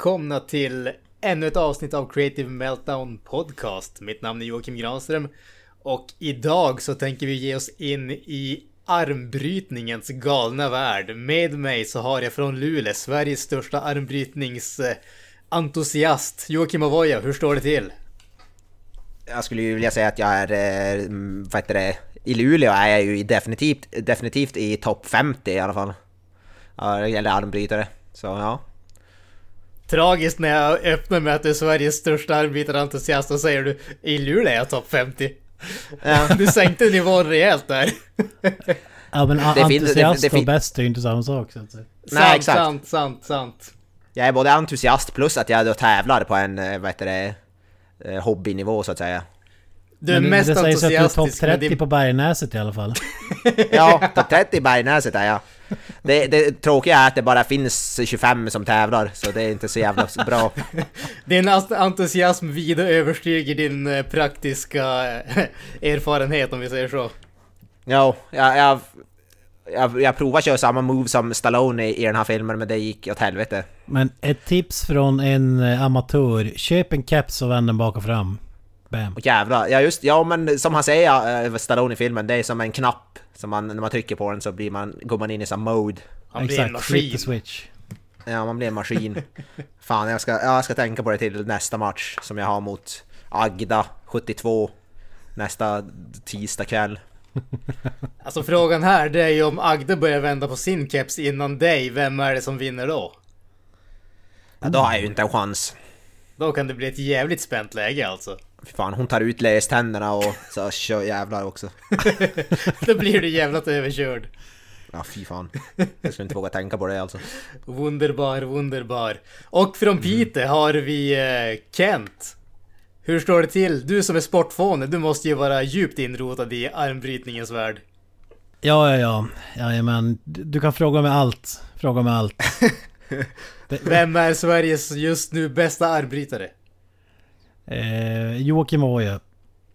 Välkomna till ännu ett avsnitt av Creative Meltdown Podcast. Mitt namn är Joakim Granström och idag så tänker vi ge oss in i armbrytningens galna värld. Med mig så har jag från Luleå, Sveriges största armbrytningsentusiast, Joakim Avoya. Hur står det till? Jag skulle ju vilja säga att jag är, eh, vad heter det, i Luleå är jag ju definitivt, definitivt i topp 50 i alla fall. Ja, det gäller armbrytare. Så ja. Tragiskt när jag öppnar med att du är Sveriges största arbetarentusiast och säger du i Luleå är jag topp 50. Ja. Du sänkte nivån rejält där. Ja men Det entusiast det- det fin- och bäst är ju inte samma sak så att säga. Nej, sant, exakt. sant, sant, sant. Jag är både entusiast plus att jag då tävlar på en, eh, vad heter det, eh, hobbynivå så att säga. Du är Men mest det sägs att du är topp entusiastisk med 30 din... på Bergnäset i alla fall. Ja, topp 30 i Bergnäset är jag. Det, det tråkiga är att det bara finns 25 som tävlar, så det är inte så jävla bra. Din entusiasm vida överstiger din eh, praktiska eh, erfarenhet om vi säger så. Ja, jag, jag, jag, jag provade köra samma move som Stallone i, i den här filmen, men det gick åt helvete. Men ett tips från en eh, amatör. Köp en keps och vänd den bak och fram. Bam. Och jävlar, ja just ja men som han säger, äh, Stallone i filmen, det är som en knapp. Som man, när man trycker på den så blir man, går man in i som mode. Han blir en Exakt, flip maskin. the switch. Ja, man blir en maskin. Fan, jag ska, ja, jag ska tänka på det till nästa match som jag har mot Agda 72 nästa tisdag kväll. Alltså frågan här det är ju om Agde börjar vända på sin keps innan dig, vem är det som vinner då? Ja, då har jag ju inte en chans. Då kan det bli ett jävligt spänt läge alltså. Fy fan, hon tar ut löständerna och så kör jävlar också. Då blir du jävligt överkörd. Ja, fy fan. Jag skulle inte våga tänka på det alltså. Wunderbar, wunderbar. Och från Piteå har vi eh, Kent. Hur står det till? Du som är sportfåne, du måste ju vara djupt inrotad i armbrytningens värld. Ja, ja, ja. Jajamän. Du du kan fråga mig allt. Fråga mig allt. Vem är Sveriges just nu bästa armbrytare? Eh, Joakim Oje.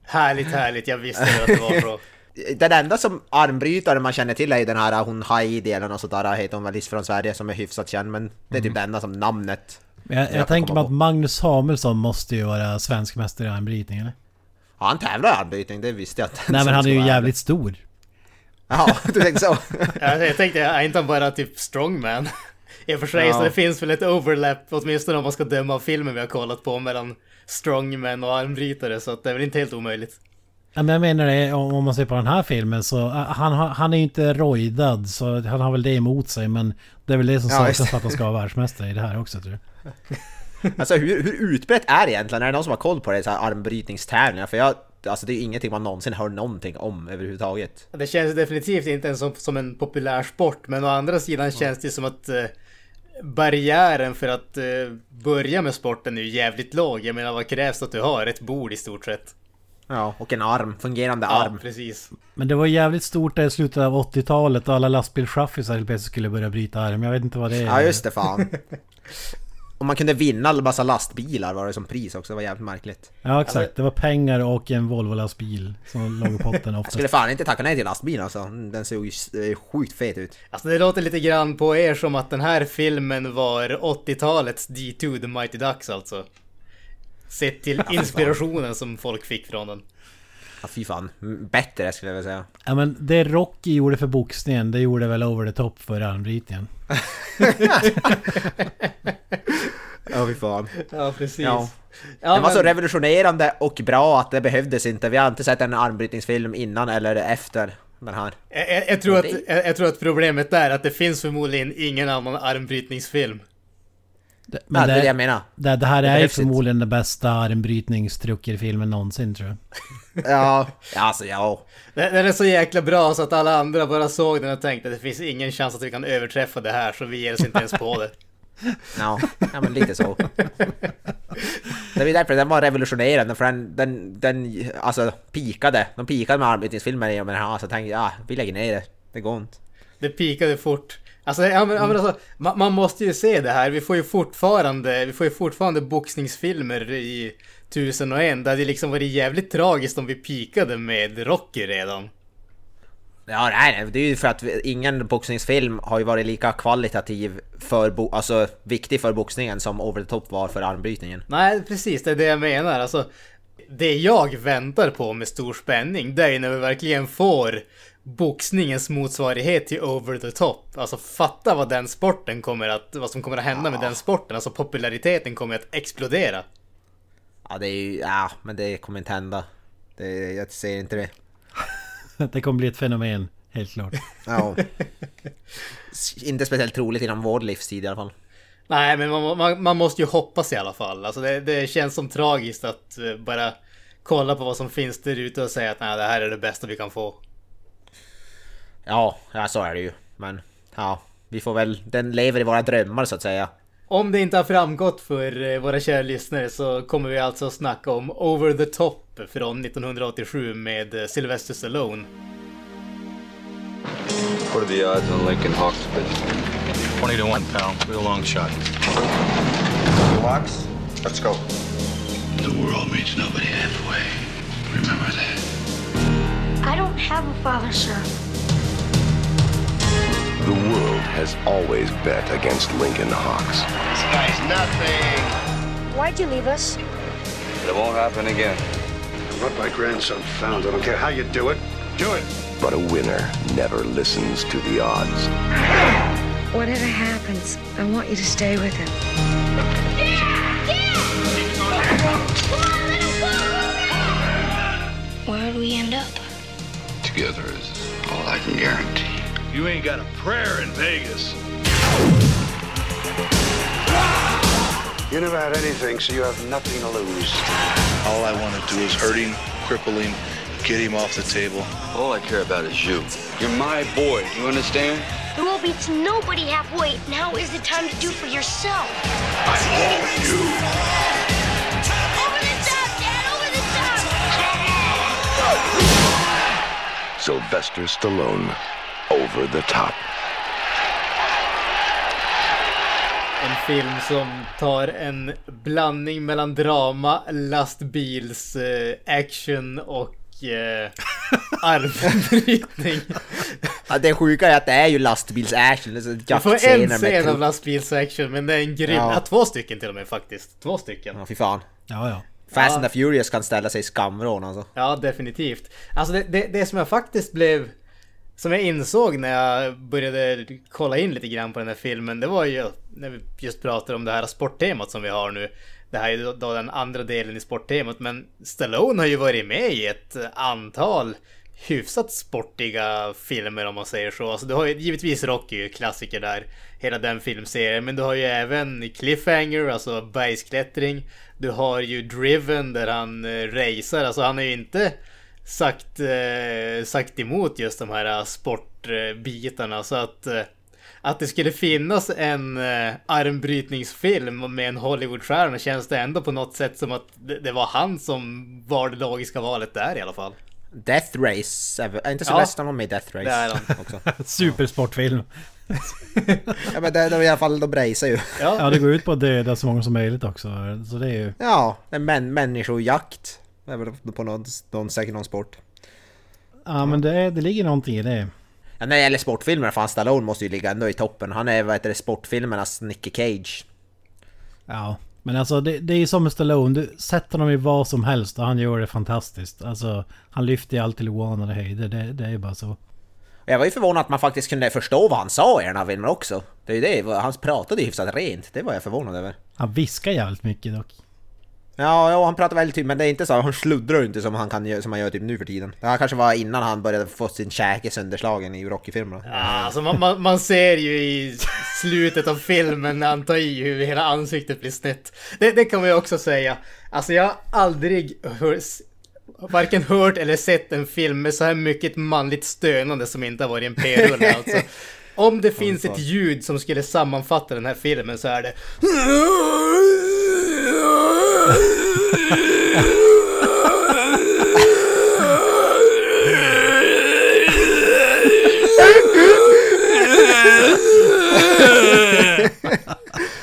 Härligt, härligt. Jag visste att det var så. Den enda som armbrytare man känner till är ju den här hon Heidi eller något sånt där heter hon väl från Sverige som är hyfsat känd men det är typ det enda som namnet. Jag, jag, Jag tänker mig att. Magnus Samuelsson måste ju vara svensk mästare i armbrytning eller? Ja, han tävlar i armbrytning, det visste jag inte. Nej men han är ju jävligt stor. Ja, du tänkte så? Ja, Jag tänkte, är inte han bara typ strongman? I och för sig, Ja. så det finns väl ett overlap, åtminstone om man ska döma av filmen vi har kollat på, mellan strongman och armbrytare, så att det är väl inte helt omöjligt. Ja, men jag menar det, om man ser på den här filmen så uh, han, han är ju inte rojdad så han har väl det emot sig men det är väl det som Ja, saknas för att han ska vara världsmästare i det här också tror jag. Alltså hur, hur utbrett är det egentligen? Är det någon som har koll på det, så här armbrytningstävlingar? För jag, alltså det är ju ingenting man någonsin hör någonting om överhuvudtaget. Det känns definitivt inte ens som, som en populär sport, men å andra sidan känns det som att eh, barriären för att eh, börja med sporten är ju jävligt låg. Jag menar, vad krävs att du har? Ett bord i stort sett. Ja, och en arm, fungerande Ja, arm. precis. Men det var jävligt stort där i slutet av 80-talet och alla lastbilschaffisar helt plötsligt skulle börja bryta arm. Jag vet inte vad det är. Ja just det fan. Och man kunde vinna en massa lastbilar var det som pris också, det var jävligt märkligt. Ja exakt, det var pengar och en Volvo-lastbil som låg i potten Jag oftast. skulle fan inte tacka nej till lastbilen alltså. Den såg ju eh, sjukt fet ut. Alltså det låter lite grann på er som att den här filmen var 80-talets D2 The Mighty Ducks alltså. Sett till inspirationen som folk fick från den. Ja fy fan. Bättre skulle jag vilja säga. Ja men det Rocky gjorde för boxningen, det gjorde väl over the top för armbrytningen. Ja fy fan. Ja, precis. Ja. Ja, Den var så men- revolutionerande och bra att det behövdes inte. Vi har inte sett en armbrytningsfilm innan eller efter den här. Jag, jag, jag, tror att, Det- jag, jag tror att problemet är att det finns förmodligen ingen annan armbrytningsfilm. Det, Men men det är det det, jag menar. det, det här det är ju inte. förmodligen den bästa armbrytningstruckerfilmen någonsin tror jag. Ja, alltså ja. Den, den är så jäkla bra så att alla andra bara såg den och tänkte att det finns ingen chans att vi kan överträffa det här så vi ger oss inte ens på det. Ja, ja men lite så. Det är därför den var revolutionerande, för den, den, den alltså pikade. De pikade med arbetningsfilmer i och med den här, så jag tänkte ja, vi lägger ner det. Det går inte. Det pikade fort. Alltså, ja, men, men alltså man, man måste ju se det här. Vi får ju fortfarande, vi får ju fortfarande boxningsfilmer i tusen och en. Det hade liksom varit jävligt tragiskt om vi pikade med Rocky redan. Ja, nej, det är ju för att ingen boxningsfilm har ju varit lika kvalitativ för, bo- alltså viktig för boxningen som Over the Top var för armbrytningen. Nej, precis. Det är det jag menar. Alltså, det jag väntar på med stor spänning, det är ju när vi verkligen får boxningens motsvarighet till Over the Top. Alltså fatta vad den sporten kommer att, vad som kommer att hända med den sporten. Alltså populariteten kommer att explodera. Ja, det är ju, ja, men det kommer inte hända. Det, jag ser inte det. Det kommer bli ett fenomen, helt klart. Ja. Inte speciellt troligt inom vår livstid i alla fall. Nej, men man, man, man måste ju hoppas i alla fall. Alltså det, det känns som tragiskt att eh, bara kolla på vad som finns där ute och säga att nej, det här är det bästa vi kan få. Ja, ja, så är det ju. Men ja, vi får väl, den lever i våra drömmar så att säga. Om det inte har framgått för eh, våra kära lyssnare så kommer vi alltså att snacka om Over the Top från 1987 med eh, Sylvester Stallone. What are the odds on Lincoln Hawks pitch? 20 to 1 pound, real long shot. Locks? Let's go. The world meets nobody halfway. Remember that. I don't have a father, sir. The world has always bet against Lincoln Hawks. This guy's nothing. Why'd you leave us? It won't happen again. What my grandson found, I don't care how you do it, do it. But a winner never listens to the odds. Whatever happens, I want you to stay with him. Where do we end up? Together is all I can guarantee. You ain't got a prayer in Vegas. You never had anything, so you have nothing to lose. All I want to do is hurt him, cripple him, get him off the table. All I care about is you. You're my boy. You understand? The world beats nobody halfway. Now is the time to do for yourself. I'm all you. Over the top, Dad! Over the top! Sylvester Stallone, over the top. En film som tar en blandning mellan drama, lastbils, eh, action och eh, armbrytning. Ja, det sjuka är att det är ju lastbils-action. Alltså, Du får en scen av lastbils-action men det är en grym. Ja. Ja. två stycken till och med faktiskt. Två stycken. Ja, fy fan. Ja, ja. Fast Ja. and the Furious kan ställa sig i skamvrån alltså. Ja, definitivt. Alltså det, det, det som jag faktiskt blev... Som jag insåg när jag började kolla in lite grann på den här filmen, det var ju när vi just pratade om det här sporttemat som vi har nu. Det här är ju då- den andra delen i sporttemat, men Stallone har ju varit med i ett antal hyfsat sportiga filmer om man säger så. Alltså du har ju givetvis Rocky, klassiker där, hela den filmserien, men du har ju även Cliffhanger, alltså bergsklättring. Du har ju Driven där han eh, racear, alltså han är ju inte sagt, eh, sagt emot just de här eh, sportbitarna så att eh, att det skulle finnas en armbrytningsfilm med en Hollywoodstjärna känns det ändå på något sätt som att det, var han som var det logiska valet där i alla fall. Death Race, är inte Ja. Sylvester var med i Death Race? Det är han. Också. Supersportfilm. Ja men det, det i alla fall, de racear ju. Ja, det går ut på att döda så många som möjligt också. Så det är ju... Ja, en män, människojakt. Det är väl på någon, någon, säkert någon sport. Ja, men det, det ligger någonting i det. Ja, när det gäller sportfilmer, fan Stallone måste ju ligga ändå i toppen. Han är vad heter det, sportfilmernas Nicky Cage. Ja, men alltså det, det är ju som med Stallone. Du sätter honom i vad som helst och han gör det fantastiskt. Alltså, han lyfter ju alltid oanade höjder. Det, det är ju bara så. Jag var ju förvånad att man faktiskt kunde förstå vad han sa i den här filmen också. Det är ju det, han pratade ju hyfsat rent. Det var jag förvånad över. Han viskar jävligt mycket dock. Ja, ja han pratar väldigt typ, men det är inte så, han sluddrar inte som han, kan, som han gör typ nu för tiden. Det här kanske var innan han började få sin käke sönderslagen i Rocky-filmerna. Ja, alltså man, man, man ser ju i slutet av filmen när han tar i hur hela ansiktet blir snett. Det, det kan man ju också säga. Alltså jag har aldrig hör, varken hört eller sett en film med så här mycket manligt stönande som inte har varit en p-rulle alltså. Om det finns ett ljud som skulle sammanfatta den här filmen så är det...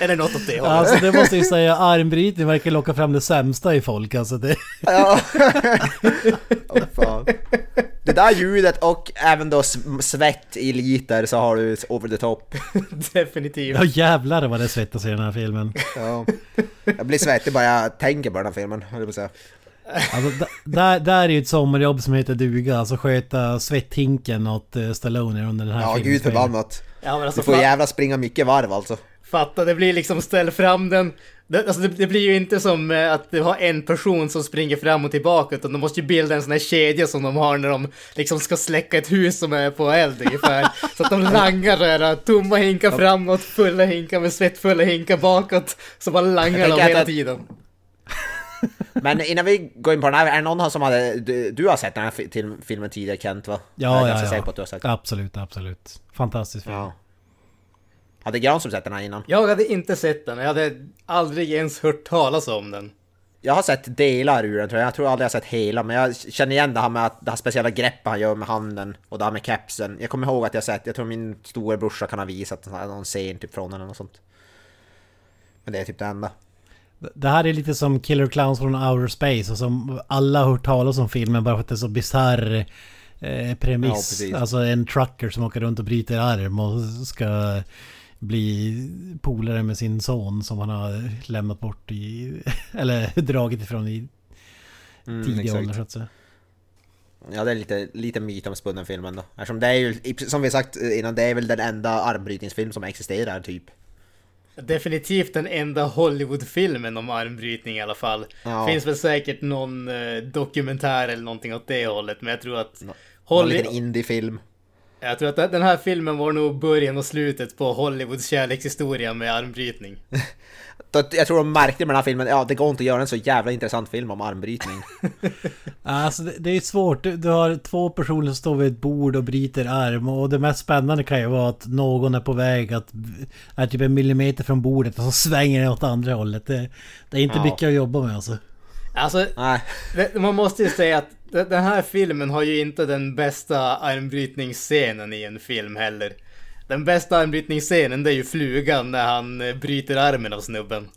Eller något åt det hållet. Alltså det måste jag säga, armbrytning verkar locka fram det sämsta i folk alltså. Det, Ja. Åh, fan. Det där ljudet och även då svett i liter så har du over the top. Definitivt. ja jävlar vad det svettas i den här filmen. Ja. Jag blir svettig bara jag tänker på den här filmen, höll jag säga. Alltså, där, där är ju ett sommarjobb som heter duga, alltså sköta svetthinken åt eh, Stallone under den här Ja, filmen. gud förbannat. Ja, men alltså, Du får jävla springa mycket varv alltså. Fatta, det blir liksom ställ fram den. Det, alltså det, det blir ju inte som eh, att du har en person som springer fram och tillbaka, utan de måste ju bilda en sån här kedja som de har när de liksom ska släcka ett hus som är på eld ungefär. Så att de langar där, tomma hinkar framåt, fulla hinkar med svettfulla hinkar bakåt. Så bara langar Jag de hela att- tiden. Men innan vi går in på den här, är det någon som hade... Du, du har sett den här filmen tidigare Kent va? jag Ja, är ja, ja. säker på att du har sett den. Absolut, absolut. Fantastisk film. Ja. Hade Granström sett den här innan? Jag hade inte sett den, jag hade aldrig ens hört talas om den. Jag har sett delar ur den tror jag, jag tror aldrig jag har sett hela men jag känner igen det här med att det här speciella greppet han gör med handen och det här med kepsen. Jag kommer ihåg att jag sett, jag tror min storebrorsa kan ha visat någon scen typ från den eller något sånt. Men det är typ det enda. Det här är lite som Killer Clowns från Outer Space och som alla har hört talas om filmen bara för att det är så bisarr eh, Ja, premiss. precis. alltså en trucker som åker runt och bryter arm och ska bli polare med sin son som han har lämnat bort i... Eller dragit ifrån i Mm, tidig exakt. ålder så att säga. Ja det är lite, lite mytomspunnen filmen då. Eftersom det är ju, som vi sagt innan, det är väl den enda armbrytningsfilm som existerar typ. Definitivt den enda Hollywoodfilmen om armbrytning i alla fall. Ja. Finns väl säkert någon eh, dokumentär eller någonting åt det hållet, men jag tror att... Någon Holly- liten indiefilm. Jag tror att den här filmen var nog början och slutet på Hollywoods kärlekshistoria med armbrytning. Jag tror de märkte med den här filmen, ja det går inte att göra en så jävla intressant film om armbrytning. Alltså det, det är svårt. Du, du har två personer som står vid ett bord och bryter arm och det mest spännande kan ju vara att någon är på väg att... Är typ en millimeter från bordet och så svänger den åt andra hållet. Det, det är inte Ja. mycket att jobba med alltså. Alltså, Nej. man måste ju säga att den här filmen har ju inte den bästa armbrytningsscenen i en film heller. Den bästa armbrytningsscenen det är ju flugan när han eh, bryter armen av snubben.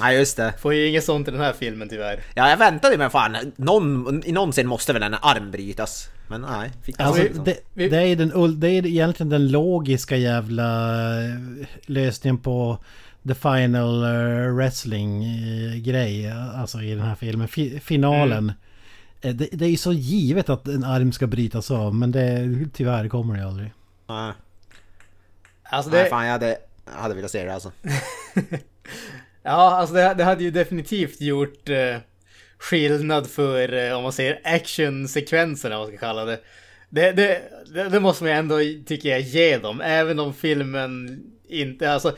Nej just det. Får ju inget sånt i den här filmen tyvärr. Ja jag väntade men fan, någon, i någon scen måste väl en arm brytas. Men nej, fick Alltså, det, vi- det, är den, det är egentligen den logiska jävla eh, lösningen på The Final eh, Wrestling grej. Alltså i den här filmen. Fi, finalen. Eh, Det, det är ju så givet att en arm ska brytas av men det tyvärr kommer det aldrig. Nej. Alltså Nej det, fan jag hade, jag hade velat se det alltså. ja, alltså det, det hade ju definitivt gjort eh, skillnad för, eh, om man säger actionsekvenserna, vad man ska kalla det. Det, det, det. det måste man ju ändå, tycker jag, ge dem. Även om filmen inte, alltså...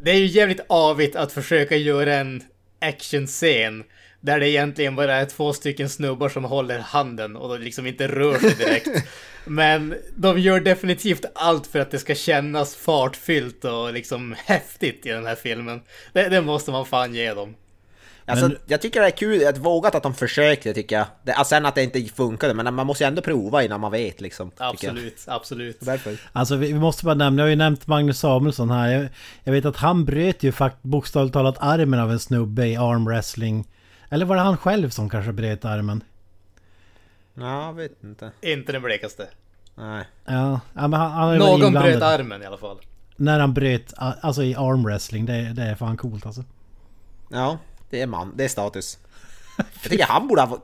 Det är ju jävligt avigt att försöka göra en actionscen där det egentligen bara är två stycken snubbar som håller handen och de liksom inte rör sig direkt. Men de gör definitivt allt för att det ska kännas fartfyllt och liksom häftigt i den här filmen. Det, det måste man fan ge dem. Alltså, Men- jag tycker det är kul, att vågat att de försökte tycker jag. Det, alltså, sen att det inte funkade, men man måste ju ändå prova innan man vet liksom. Absolut, absolut. Därför. Alltså vi, vi måste bara nämna, jag har ju nämnt Magnus Samuelsson här. Jag, jag vet att han bröt ju fakt bokstavligt talat armen av en snubbe i armwrestling. Eller var det han själv som kanske bröt armen? Ja, jag vet inte. Inte den blekaste. Nej. Ja, men han, han Någon inblandad. bröt armen i alla fall. När han bröt, alltså i armwrestling, det, det är fan coolt alltså. Ja, det är man, det är status. Jag tycker han borde ha...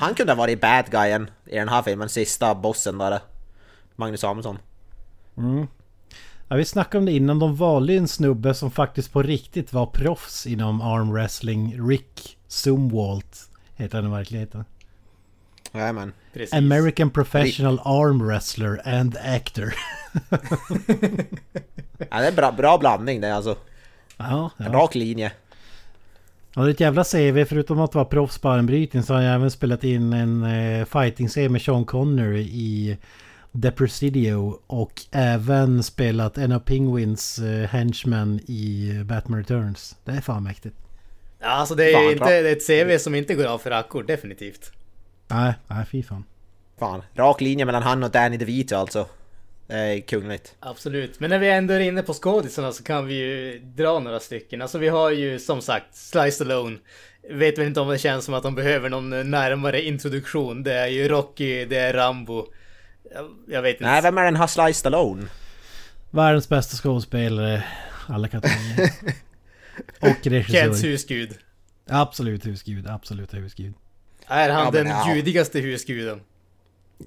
Han kunde ha varit bad guyen i den här filmen, sista bossen där. Magnus Samuelsson. Ja, vi snackade om det innan, de valde en snubbe som faktiskt på riktigt var proffs inom armwrestling. Rick Zumwalt heter han i verkligheten. Jajamän. Precis. American Professional Arm Wrestler and Actor. Ja, det är bra, bra blandning det alltså. ja, En ja. rak linje. Han har ett jävla CV, förutom att vara proffs på armbrytning så har han även spelat in en eh, fighting-serie med Sean Connery i The Presidio och även spelat en av Penguins uh, henchmen i Batman Returns. Det är fan mäktigt. Ja, alltså det är Fan, ju inte det är ett CV som inte går av för rackor, definitivt. Nej, nej fy fan. Fan, rak linje mellan han och Danny DeVito alltså. Det är kungligt. Absolut. Men när vi ändå är inne på skådisarna så kan vi ju dra några stycken. Alltså vi har ju som sagt Slice Alone. Vet väl inte om det känns som att de behöver någon närmare introduktion. Det är ju Rocky, det är Rambo. Jag, vet inte. Nej, vem är den har sliced alone? Världens bästa skådespelare, alla kategorier. och Kents regissör. husgud. Absolut husgud, absolut husgud. Är han Ja, den ja. judigaste husguden?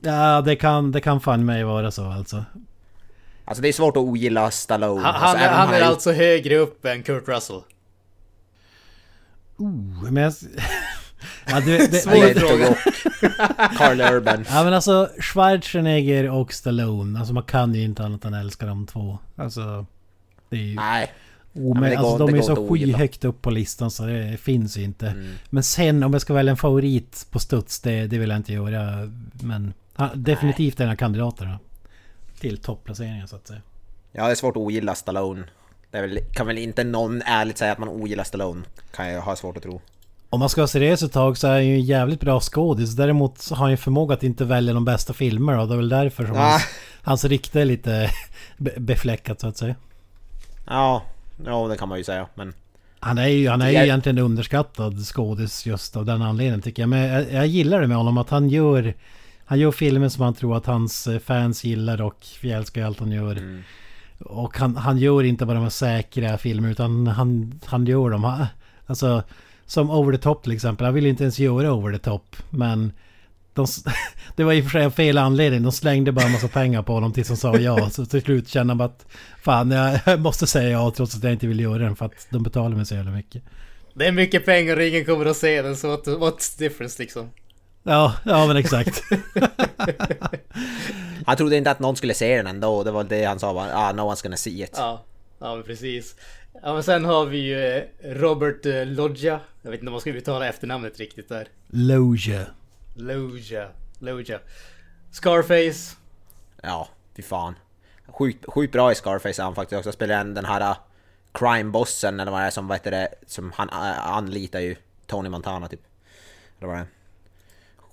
Ja, det kan, det kan fan mig vara så alltså. Alltså det är svårt att ogilla Stallone. Han, alltså, han, han är har alltså högre upp än Kurt Russell. Oh, men jag... ja, det, det, Svår gjort- fråga. Carl Urban. Ja men alltså Schwarzenegger och Stallone, alltså man kan ju inte annat än älska de två. Alltså... Det är ju... Nej. Men det alltså går- de är så skyhögt upp på listan så det finns ju inte. Mm. Men sen om jag ska välja en favorit på studs, det, det vill jag inte göra. Men han, definitivt en av kandidaterna. Till topplaceringen så att säga. Ja, det är svårt att ogilla Stallone. Det väl, kan väl inte någon ärligt säga att man ogillar Stallone. Kan jag ha svårt att tro. Om man ska vara seriös ett tag så är han ju en jävligt bra skådis. Däremot har han ju förmåga att inte välja de bästa filmer och det är väl därför som Ah. hans, hans rykte är lite be- befläckat så att säga. Ja, ja det kan man ju säga. Men Han är ju, han är ju Jag- egentligen underskattad skådis just av den anledningen tycker jag. Men jag, jag gillar det med honom att han gör... Han gör filmer som han tror att hans eh, fans gillar och vi älskar allt han gör. Mm. Och han, han gör inte bara de här säkra filmer utan han, han gör dem. Alltså som Over the Top till exempel. Han ville inte ens göra Over the Top. Men de, det var i och för sig av fel anledning. De slängde bara en massa pengar på honom tills han sa ja. Så till slut kände han att fan jag måste säga ja trots att jag inte vill göra den för att de betalar mig så jävla mycket. Det är mycket pengar och ingen kommer att se den så what, what's difference liksom? Ja, ja men exakt. han trodde inte att någon skulle se den ändå. Det var det han sa bara. Ah, no one's gonna see it. Ja, ja men precis. Ja men sen har vi ju eh, Robert eh, Loggia. Jag vet inte om man ska uttala efternamnet riktigt där. Loja. Loggia. Scarface. Ja, fy fan. Sjukt, sjukt bra i Scarface han faktiskt också. Spelar den här uh, crime-bossen eller vad det är som, vad heter det, som han uh, anlitar ju Tony Montana typ. Eller vad det är.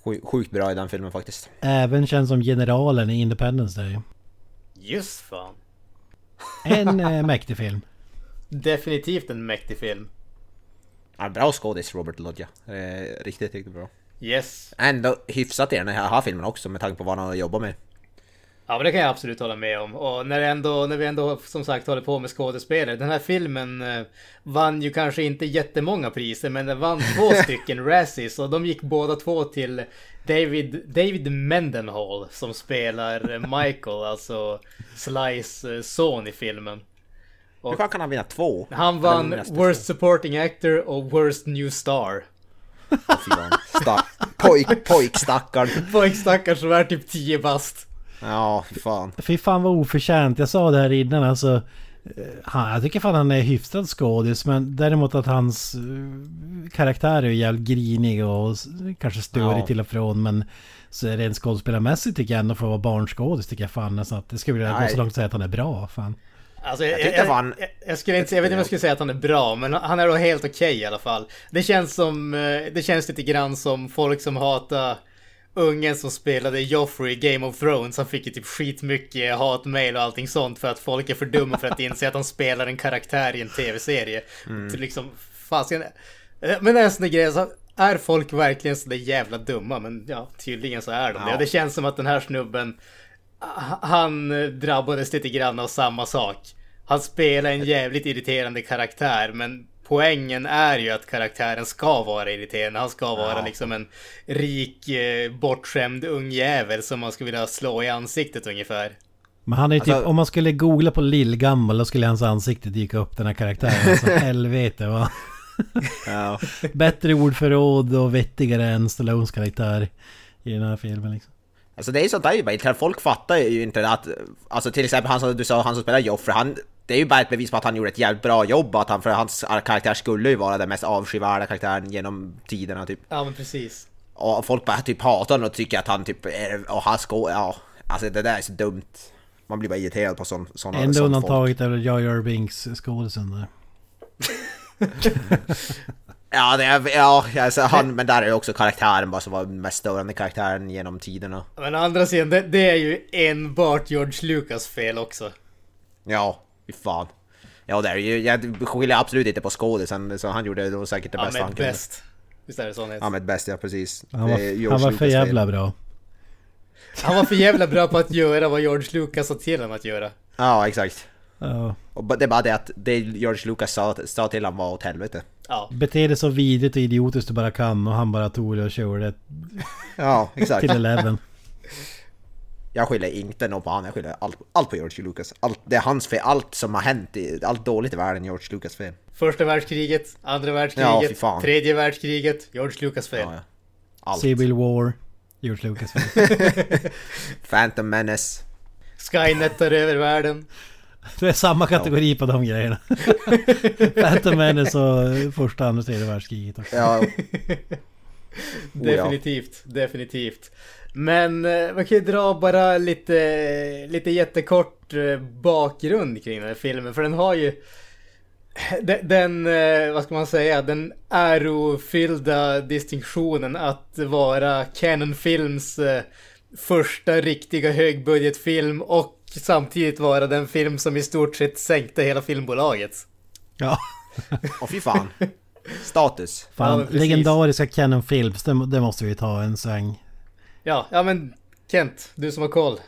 Sjukt, sjukt bra i den filmen faktiskt. Även känd som generalen i Independence Day. Just fan. En eh, mäktig film. Definitivt en mäktig film. Ja, bra skådis Robert Loggia. Eh, riktigt, riktigt bra. Yes. Ändå hyfsat i den här filmen också med tanke på vad han har jobbat med. Ja men det kan jag absolut hålla med om. Och när, ändå, när vi ändå som sagt håller på med skådespelare. Den här filmen eh, vann ju kanske inte jättemånga priser men den vann två stycken Razzies och de gick båda två till David, David Mendenhall som spelar Michael, alltså Slice eh, son i filmen. Hur fan kan han vinna två? Han vann Worst Supporting Actor och Worst New Star. Stack, pojk, pojkstackarn. Pojkstackars som är typ 10 bast. Ja, fy fan. Fy fan vad oförtjänt. Jag sa det här innan alltså. eh, Han, jag tycker fan han är hyfsad skådis men däremot att hans eh, karaktär är jävligt grinig och kanske störig Ja. till och från men så rent skådespelarmässigt tycker jag ändå för att vara barnskådis tycker jag fan nästan att det skulle vilja gå så långt att säga att han är bra. Fan. Alltså, jag, Jag fan- jag, jag, skulle inte, jag vet inte om jag skulle säga att han är bra, men han är då helt okej i alla fall. Det känns som, eh, det känns lite grann som folk som hatar ungen som spelade Joffrey i Game of Thrones. Han fick ju typ skitmycket hatmail och allting sånt för att folk är för dumma för att inse att han spelar en karaktär i en tv-serie. Till liksom, fasiken. Eh, Men det är en sån där grej, så är folk verkligen så där jävla dumma? Men ja, tydligen så är de det. Ja. Och det känns som att den här snubben han eh, drabbades lite grann av samma sak. Han spelar en jävligt irriterande karaktär men poängen är ju att karaktären ska vara irriterande. Han ska vara Ja. liksom en rik, eh, bortskämd ung jävel som man skulle vilja slå i ansiktet ungefär. Men han är typ, Alltså- om man skulle googla på lillgammal då skulle hans ansikte dyka upp den här karaktären. Alltså helvete va. Ja. Bättre ordförråd och vettigare än Stallones karaktär i den här filmen liksom. Alltså det är sånt där ju bara folk fattar ju inte att... Alltså till exempel han som du sa, han som spelar Joffrey, han... Det är ju bara ett bevis på att han gjorde ett jävligt bra jobb, att han, för hans karaktär skulle ju vara den mest avskyvärda karaktären genom tiderna typ. Ja men precis. Och folk bara typ hatar honom och tycker att han typ är... Och han ska... Ja. Alltså det där är så dumt. Man blir bara irriterad på sån, såna, Enda sånt folk. undantaget är väl Jar Binks skådisen där. Ja, det är, ja alltså, han, men där är ju också karaktären bara som var den mest störande karaktären genom tiderna. Men å andra sidan, det, det är ju enbart George Lucas fel också. Ja, fy fan. Ja, det är ju, jag skyller absolut inte på skådisen, så han gjorde nog säkert det bästa han Ahmed kunde. Best. Visst är det så han heter? Ahmed Best, ja precis. Han var, han var för jävla bra. Han var för jävla bra på att göra vad George Lucas sa till honom att göra. Ja, exakt. Ja. Och det är bara det att det George Lucas sa, sa till honom var åt helvete. Ja. Bete dig så vidrigt och idiotiskt du bara kan och han bara tog det och körde Ja, exakt. till 11. Jag skyller inte något på honom, jag skyller allt, allt på George Lucas. Allt, det är hans fel, allt som har hänt, i, allt dåligt i världen är George Lucas fel. Första världskriget, andra Ja, världskriget, fan. tredje världskriget, George Lucas fel. Ja, ja. Allt. Civil War. George Lucas. Phantom Menace. Skynet tar över världen. Det är samma kategori på de grejerna. Phantom Menace och första, andra, tredje världskriget också. Ja, Oh, Definitivt, definitivt. Men eh, man kan ju dra bara lite, lite jättekort eh, bakgrund kring den här filmen. För den har ju den, den eh, vad ska man säga, den ärofyllda distinktionen att vara Canon Films första riktiga högbudgetfilm och samtidigt vara den film som i stort sett sänkte hela filmbolaget. Ja. och fy fan. Status. Ja, Fan, precis. legendariska Canon Films, det, det måste vi ta en sväng. Ja, ja men Kent, du som har koll.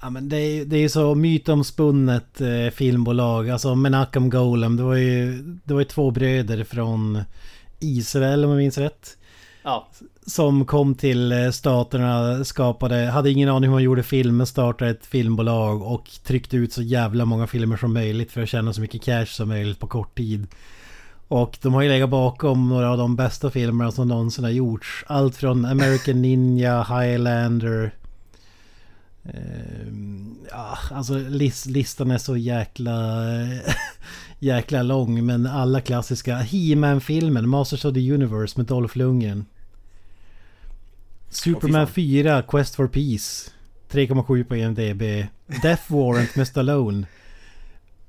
Ja men det är, det är så mytomspunnet eh, filmbolag. Alltså Menachem Golem, det var ju, det var ju två bröder från Israel om jag minns rätt. Ja, Som kom till eh, staterna, skapade, hade ingen aning hur man gjorde filmer, startade ett filmbolag och tryckte ut så jävla många filmer som möjligt för att tjäna så mycket cash som möjligt på kort tid. Och de har ju legat bakom några av de bästa filmerna som någonsin har gjorts. Allt från American Ninja, Highlander. Ehm, ja, alltså lis listan är så jäkla... jäkla lång men alla klassiska. He-Man-filmen, Masters of the Universe med Dolph Lundgren. Superman 4, Quest for Peace. 3,7 på IMDB. Death Warrant med Stallone.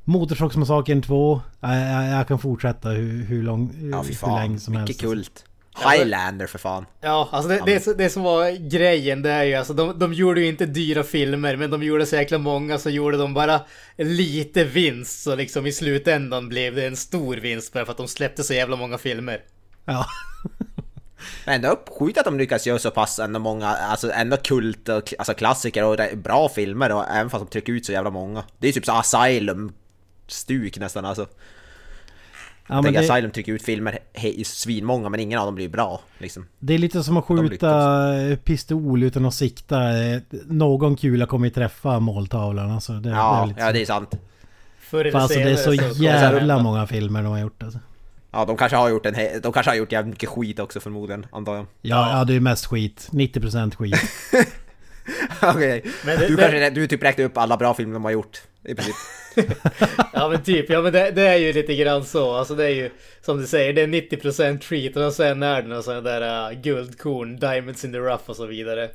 Motorsågsmassakern 2. Jag, jag, jag kan fortsätta hur, hur, lång, Ja, fy hur fan. länge som Mycket helst. kult. Highlander för fan. Ja, alltså det, det, som- det som var grejen det är ju alltså de, de gjorde ju inte dyra filmer men de gjorde så jäkla många så gjorde de bara lite vinst så liksom i slutändan blev det en stor vinst bara för att de släppte så jävla många filmer. Ja. Men ändå sjukt att de lyckas göra så pass ändå många, alltså ändå kult och alltså klassiker och bra filmer och även fast de trycker ut så jävla många. Det är typ så Asylum-stuk nästan alltså. Ja, tänker det, Asylum trycker ut filmer he- svinmånga men ingen av dem blir bra liksom. det är lite som att skjuta pistol utan att sikta. Någon kula kommer ju träffa måltavlan. Alltså, det, det är Ja, ja det är sant. För alltså det är så jävla många filmer de har gjort alltså. Ja, de kanske har gjort en he- de kanske har gjort jävligt mycket skit också förmodligen, antar jag. Ja, ja det är mest skit. 90% skit. Okej. Det- Du det- kanske, du typ räknar upp alla bra filmer de har gjort. I princip. Ja men typ, ja men det, det är ju lite grann så. Alltså det är ju som du säger, det är 90% treat och sen är det några sådana där uh, guldkorn, diamonds in the rough och så vidare.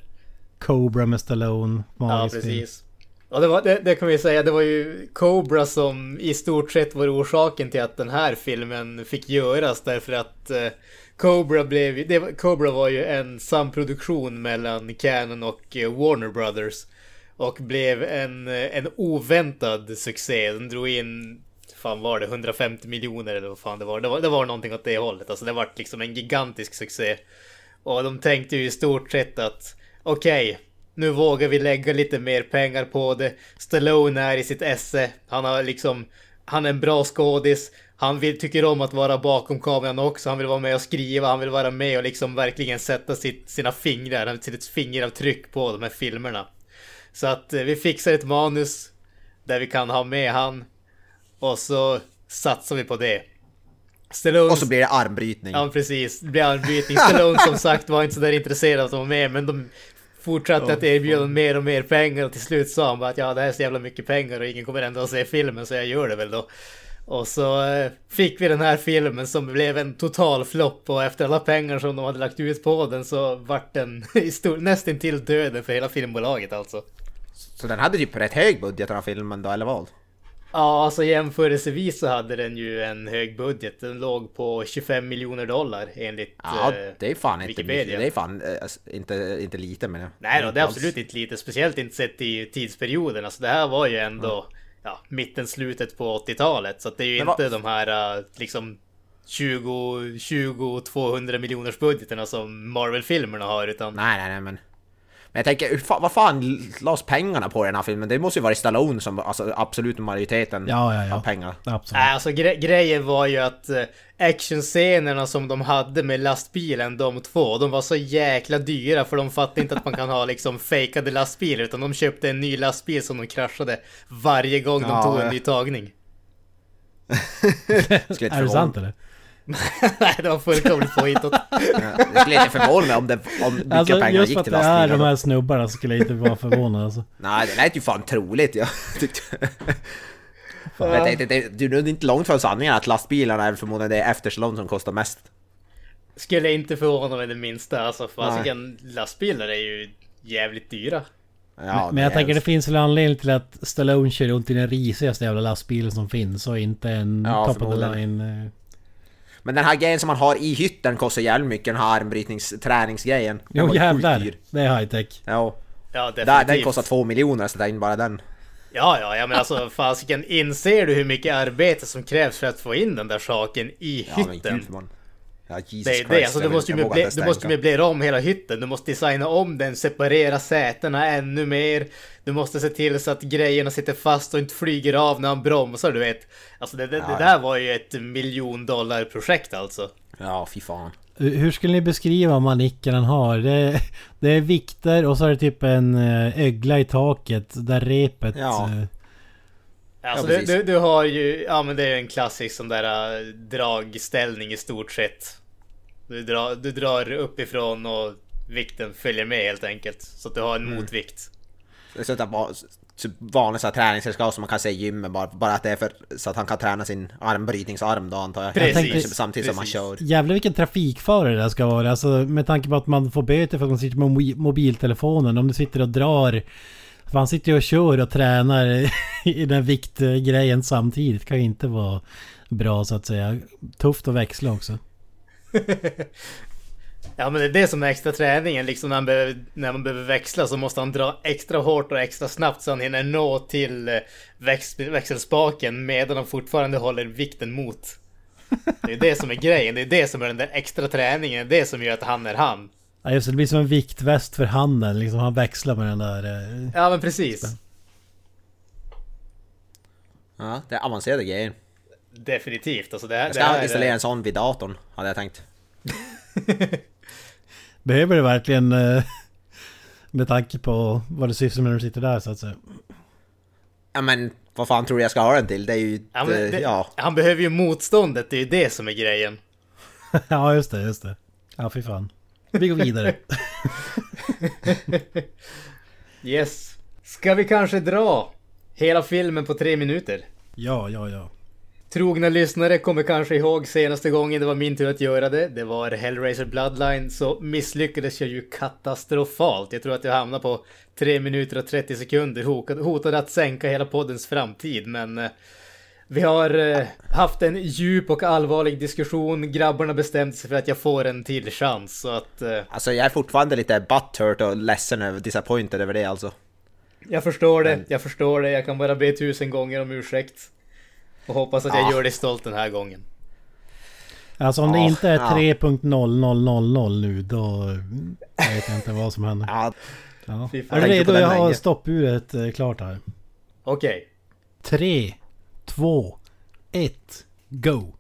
Cobra med Stallone. Ja Magisk film. precis. Och det, var, det, det kan vi säga, det var ju Cobra som i stort sett var orsaken till att den här filmen fick göras därför att eh, Cobra blev det Cobra var ju en samproduktion mellan Canon och eh, Warner Brothers. Och blev en, en oväntad succé. Den drog in, fan var det, 150 miljoner eller vad fan det var. Det var, det var någonting åt det hållet. Alltså det var liksom en gigantisk succé. Och de tänkte ju i stort sett att okej, nu vågar vi lägga lite mer pengar på det. Stallone är i sitt esse. Han har liksom, han är en bra skådis. Han vill, tycker om att vara bakom kameran också. Han vill vara med och skriva. Han vill vara med och liksom verkligen sätta sitt, sina fingrar, sitt fingeravtryck på de här filmerna. Så att eh, vi fixar ett manus där vi kan ha med han. Och så satsar vi på det. Stallone... Och så blir det armbrytning. Ja precis, det blir armbrytning. Stallone som sagt var inte så där intresserad av att vara med men de fortsatte att erbjuda mer och mer pengar och till slut sa han bara att ja det här är så jävla mycket pengar och ingen kommer ändå att se filmen så jag gör det väl då. Och så eh, fick vi den här filmen som blev en total flopp och efter alla pengar som de hade lagt ut på den så vart den nästintill döden för hela filmbolaget alltså. Så den hade typ rätt hög budget den här filmen då, eller vad? Ja, alltså jämförelsevis så hade den ju en hög budget. Den låg på 25 miljoner dollar enligt Ja, eh, det är fan inte Wikipedia. mycket. Det är fan eh, alltså, inte, inte lite men... Nej då, det är absolut inte lite. Speciellt inte sett i tidsperioden. Alltså det här var ju ändå ja, mitten, slutet på 80-talet. Så det är ju Men inte vad- de här eh, liksom 20, 20, 200 miljoners budgeterna som Marvel-filmerna har. Utan Nej, nej, nej men... Men jag tänker, hur fa- vad fan lades pengarna på i den här filmen? Det måste ju vara Stallone som, alltså absolut majoriteten Ja, ja, ja. av pengar. Absolut. Nej, alltså gre grejen var ju att eh, actionscenerna som de hade med lastbilen, de två, de var så jäkla dyra för de fattade inte att man kan ha liksom fejkade lastbilar utan de köpte en ny lastbil som de kraschade varje gång de Ja, tog en ny tagning. Är det sant eller? Nej, det var fullkomligt påhittat. Ja, Det skulle inte förvåna mig om, det, om mycket Alltså pengar just gick för att till det är lastbilar. de här snubbarna skulle jag inte vara förvånad alltså. Nej, det lät ju fan troligt. Jag tyckte... Men jag tänkte, det, det är inte långt från sanningen att lastbilarna är förmodligen det efter Stallone som kostar mest. Skulle inte förvåna mig det minsta. Alltså fasiken, lastbilar är ju jävligt dyra. Ja, Men jag tänker det finns väl anledning till att Stallone kör runt i den risigaste jävla lastbilen som finns och inte en Ja, top of the line. Men den här grejen som man har i hytten kostar jävligt mycket, den här armbrytningsträningsgrejen. Jo jävlar, det är high tech. Ja. Ja, definitivt. den kostar två miljoner så det är inte bara den. Ja, ja, ja, men alltså fasiken, inser du hur mycket arbete som krävs för att få in den där saken i Ja men hytten? gud man. Ja Jesus Det är Christ. det, alltså, du måste ju inte du måste möblera om hela hytten, du måste designa om den, separera sätena ännu mer. Du måste se till så att grejerna sitter fast och inte flyger av när han bromsar, du vet. Alltså det, det, det där var ju ett miljondollarprojekt alltså. Ja fy fan. Hur skulle ni beskriva manicken han har? Det, det är vikter och så är det typ en eh, ögla i taket där repet... Ja. Alltså Ja, du, precis. du, du har ju, ja men det är en klassisk sån där äh, dragställning i stort sett. Du drar, du drar uppifrån och vikten följer med helt enkelt. Så att du har en Mm. motvikt. Där va- typ vanligt så här träningsredskap som man kan se i gymmet bara, bara att det är för så att han kan träna sin armbrytningsarm då antar jag. Precis. Samtidigt- Samtidigt som han Precis. kör. Jävlar vilken trafikförare det där ska vara. Alltså med tanke på att man får böter för att man sitter med mo- mobiltelefonen. Om du sitter och drar... För han sitter ju och kör och tränar i den viktgrejen samtidigt. kan ju inte vara bra så att säga. Tufft att växla också. Ja men det är det som är extra träningen liksom när man, behöver, när man behöver växla så måste han dra extra hårt och extra snabbt så han hinner nå till eh, väx, växelspaken medan han fortfarande håller vikten mot. Det är det som är grejen, det är det som är den där extra träningen, det är det som gör att han är han. Ja just det, det blir som en viktväst för handen. Liksom han växlar med den där... eh, Ja men precis. Ja, det är avancerade grejer. Definitivt alltså det här, Jag det här ska är- installera en sån vid datorn, hade jag tänkt. Behöver det verkligen... eh, Med tanke på vad du sysslar med när du sitter där så att säga. Ja men vad fan tror du jag ska ha den till? Det är ju... Ja, men eh, det, ja. Han behöver ju motståndet, det är ju det som är grejen. ja just det, just det. Ja fy fan. Vi går vidare. Yes. Ska vi kanske dra hela filmen på tre minuter? ja, ja, ja. Trogna lyssnare kommer kanske ihåg senaste gången det var min tur att göra det. Det var Hellraiser Bloodline så misslyckades jag ju katastrofalt. Jag tror att jag hamnade på 3 minuter och 30 sekunder. Hotade, att sänka hela poddens framtid men eh, vi har eh, haft en djup och allvarlig diskussion. Grabbarna bestämde sig för att jag får en till chans så att eh, Alltså jag är fortfarande lite butthurt och ledsen över, disappointed över det alltså. jag förstår det. Jag förstår det. Jag kan bara be tusen gånger om ursäkt. Och hoppas att jag Ja. gör dig stolt den här gången. Alltså om det Ja, inte är ja. 3.0000 nu då vet jag inte vad som händer. Ja, Ja. Är du redo? Jag har stoppuret eh, klart här. Okej. 3, 2, 1, go!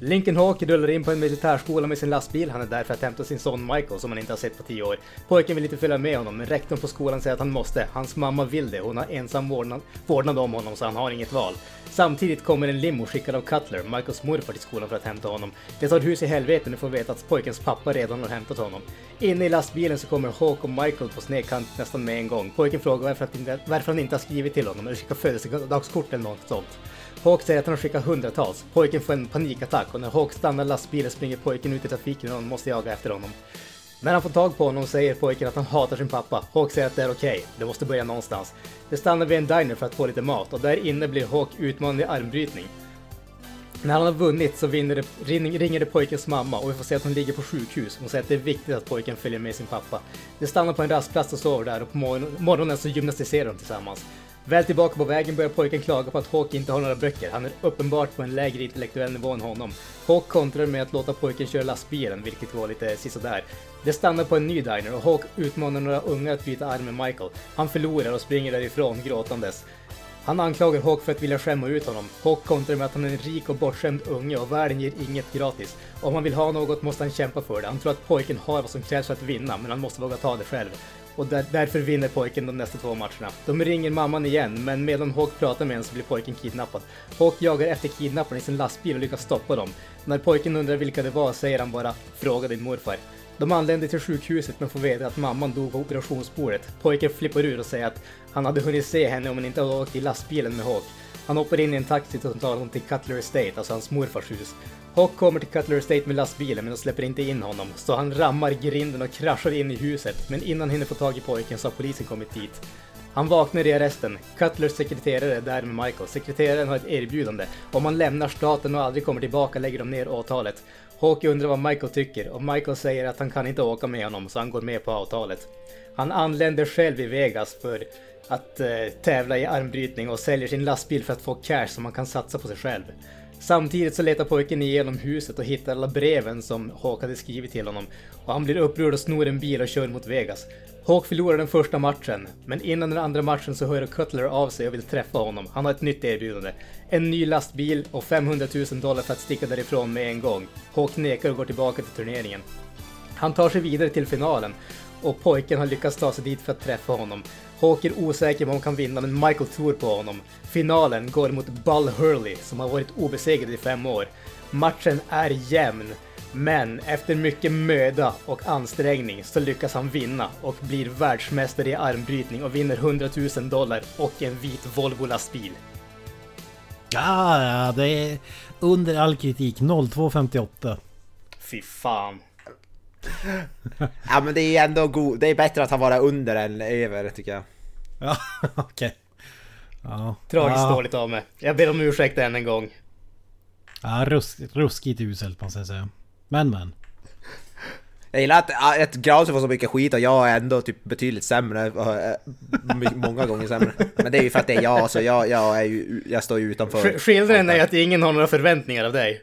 Lincoln Hawk rullar in på en militärskola med sin lastbil. Han är där för att hämta sin son Michael som han inte har sett på 10 år. Pojken vill inte följa med honom, men rektorn på skolan säger att han måste. Hans mamma vill det. Hon har ensam vårdnad, vårdnad om honom så han har inget val. Samtidigt kommer en limo skickad av Cutler, Michaels morfar, till skolan för att hämta honom. Det tar hus i helvete när får veta att pojkens pappa redan har hämtat honom. Inne i lastbilen så kommer Hawk och Michael på snedkant nästan med en gång. Pojken frågar varför, att varför han inte har skrivit till honom eller skickat födelsedagskort eller något sånt. Hawk säger att han har skickat hundratals. Pojken får en panikattack och när Hawk stannar lastbilen springer pojken ut i trafiken och måste jaga efter honom. När han får tag på honom säger pojken att han hatar sin pappa. Hawk säger att det är okej, det måste börja någonstans. De stannar vid en diner för att få lite mat och där inne blir Hawk utmanad i armbrytning. När han har vunnit så vinner det, ringer det pojkens mamma och vi får se att hon ligger på sjukhus. Hon säger att det är viktigt att pojken följer med sin pappa. De stannar på en rastplats och sover där och på morgonen så gymnastiserar de tillsammans. Väl tillbaka på vägen börjar pojken klaga på att Hawk inte har några böcker. Han är uppenbart på en lägre intellektuell nivå än honom. Hawk kontrar med att låta pojken köra lastbilen, vilket var lite sisådär. De stannar på en ny diner och Hawk utmanar några unga att byta arm med Michael. Han förlorar och springer därifrån gråtandes. Han anklagar Hawk för att vilja skämma ut honom. Hawk kontrar med att han är en rik och bortskämd unge och världen ger inget gratis. Om han vill ha något måste han kämpa för det. Han tror att pojken har vad som krävs för att vinna, men han måste våga ta det själv. Och där, därför vinner pojken de nästa två matcherna. De ringer mamman igen, men medan Hawk pratar med henne så blir pojken kidnappad. Hawk jagar efter kidnapparen i sin lastbil och lyckas stoppa dem. När pojken undrar vilka det var säger han bara “Fråga din morfar”. De anländer till sjukhuset men får veta att mamman dog på operationsbordet. Pojken flippar ur och säger att han hade hunnit se henne om han inte hade åkt i lastbilen med Hawk. Han hoppar in i en taxi och tar honom till Cutler Estate, alltså hans morfars hus. Hawk kommer till Cutler Estate med lastbilen men de släpper inte in honom, så han rammar grinden och kraschar in i huset. Men innan han hinner få tag i pojken så har polisen kommit dit. Han vaknar i arresten. Cutlers sekreterare är där med Michael. Sekreteraren har ett erbjudande. Om han lämnar staten och aldrig kommer tillbaka lägger de ner åtalet. Hawk undrar vad Michael tycker och Michael säger att han kan inte åka med honom så han går med på avtalet. Han anländer själv i Vegas för att eh, tävla i armbrytning och säljer sin lastbil för att få cash som han kan satsa på sig själv. Samtidigt så letar pojken igenom huset och hittar alla breven som Hawk hade skrivit till honom. Och han blir upprörd och snor en bil och kör mot Vegas. Hawk förlorar den första matchen, men innan den andra matchen så hör Cutler av sig och vill träffa honom. Han har ett nytt erbjudande. En ny lastbil och 500 000 dollar för att sticka därifrån med en gång. Hawk nekar och går tillbaka till turneringen. Han tar sig vidare till finalen och pojken har lyckats ta sig dit för att träffa honom. Hawk är osäker på om han kan vinna men Michael tror på honom. Finalen går mot Bull Hurley som har varit obesegrad i fem år. Matchen är jämn, men efter mycket möda och ansträngning så lyckas han vinna och blir världsmästare i armbrytning och vinner 100 000 dollar och en vit Volvo-lastbil. Ja, ja, det är under all kritik. 0258. Fy fan. Ja men det är ändå god, det är bättre att han vara under än över tycker jag. Ja, okej. Ja. Tragiskt ja. dåligt av mig. Jag ber om ursäkt än en gång. Ja, rusk, ruskigt uselt måste jag säga. Men men. Jag gillar att, att Granström får så mycket skit och jag är ändå typ betydligt sämre. eh, Många gånger sämre. Men det är ju för att det är jag, så jag, jag, är ju, jag står ju utanför. Sk- Skillnaden är att ingen har några förväntningar av dig.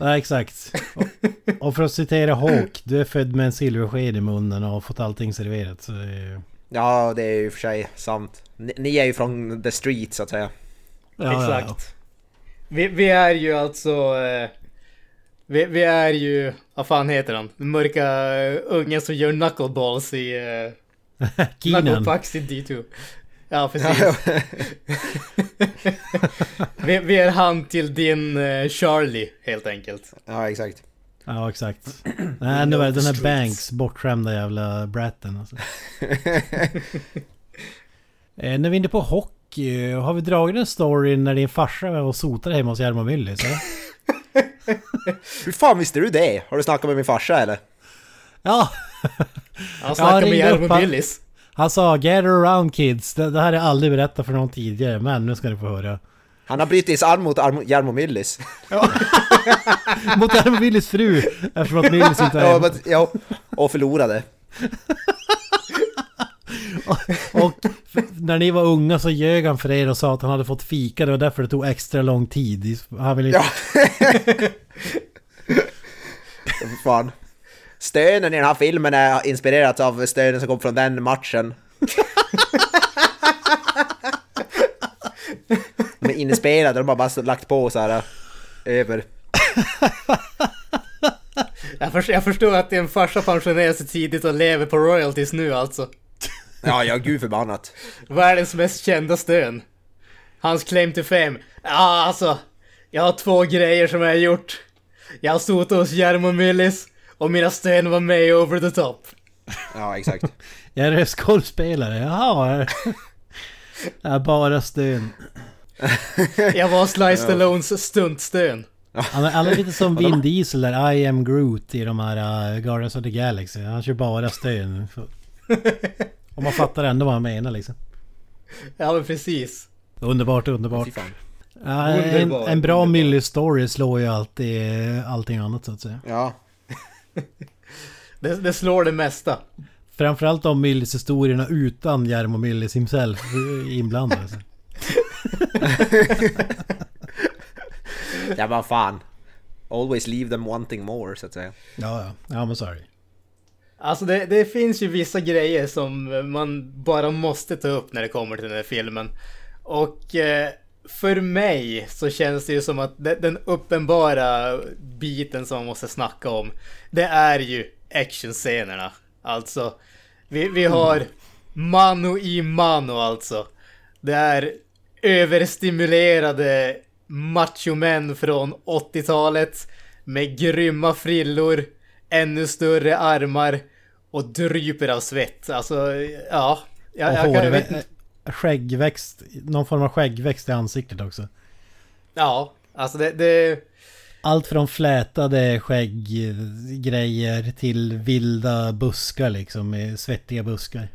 Ja, exakt. Och, och för att citera Hawk, du är född med en silversked i munnen och har fått allting serverat. Så det är... Ja, det är ju för sig sant. Ni, ni är ju från the street så att säga. Ja, Exakt. Ja, Vi, vi är ju alltså... Eh, vi, vi är ju... Vad fan heter han? Den mörka eh, ungen som gör knuckleballs i... Eh, ja. Keenan. knucklepucks i D2. Ja, precis. vi, vi är han till din eh, Charlie, helt enkelt. Ja, exakt. Ja, exakt. Nej, nu är det den här Banks, bortskämda jävla bratten alltså. eh, när vi är inne på hockey, har vi dragit en story när din farsa var och sotade hemma hos Jarmo Myllys? Hur fan visste du det? Har du snackat med min farsa eller? Ja! Han snackar med ringde Jarmo upp han. Sa 'Get around kids' det, det här har jag aldrig berättat för någon tidigare, men nu ska ni få höra. Han har brutit arm mot Arm- Jarmo Myllys. Mot Jarmo Myllys fru, eftersom att Myllys inte Ja, är men, ja, och förlorade. Och f- när ni var unga så ljög han för er och sa att han hade fått fika, det var därför det tog extra lång tid. Han ville Ja. Fan. Stönen i den här filmen är inspirerat av stönen som kom från den matchen. De är inspelade, de har bara lagt på så här över. Jag, förstår, jag förstår att din farsa pensionerar sig tidigt och lever på royalties nu alltså. Ja, ja, gud förbannat. Världens mest kända stön. Hans claim to fame. Ja, alltså. Jag har två grejer som jag har gjort. Jag har sotat hos Jarmo Myllys och mina stön var med Over the Top. Ja, exakt. Jag är skådespelare, jaha. Jag är bara stön. Jag var Sly Stallones stuntstön. Han är, lite som Vin Diesel där, I am Groot i de här uh, Guardians of the Galaxy. Han kör bara stön. Och man fattar ändå vad han menar liksom. Ja men precis. Underbart, underbart. Ja, en, en bra. Millie-story slår ju alltid eh, allting annat så att säga. Ja. Det, det slår det mesta. Framförallt de Millies historierna utan Jarmo Millis himself eh, inblandade. så. Ja vad fan. Always leave them wanting more så att säga. Ja, ja. Ja, men sorry. Alltså det, det finns ju vissa grejer som man bara måste ta upp när det kommer till den här filmen. Och eh, för mig så känns det ju som att de, den uppenbara biten som man måste snacka om, det är ju actionscenerna. Alltså, vi, vi har mano i mano alltså. Det är överstimulerade machomän från 80-talet med grymma frillor, ännu större armar och dryper av svett. Alltså, ja. Jag, jag, kan- jag vet. Skäggväxt, någon form av skäggväxt i ansiktet också. Ja, alltså det, det... Allt från flätade skägggrejer till vilda buskar liksom, svettiga buskar.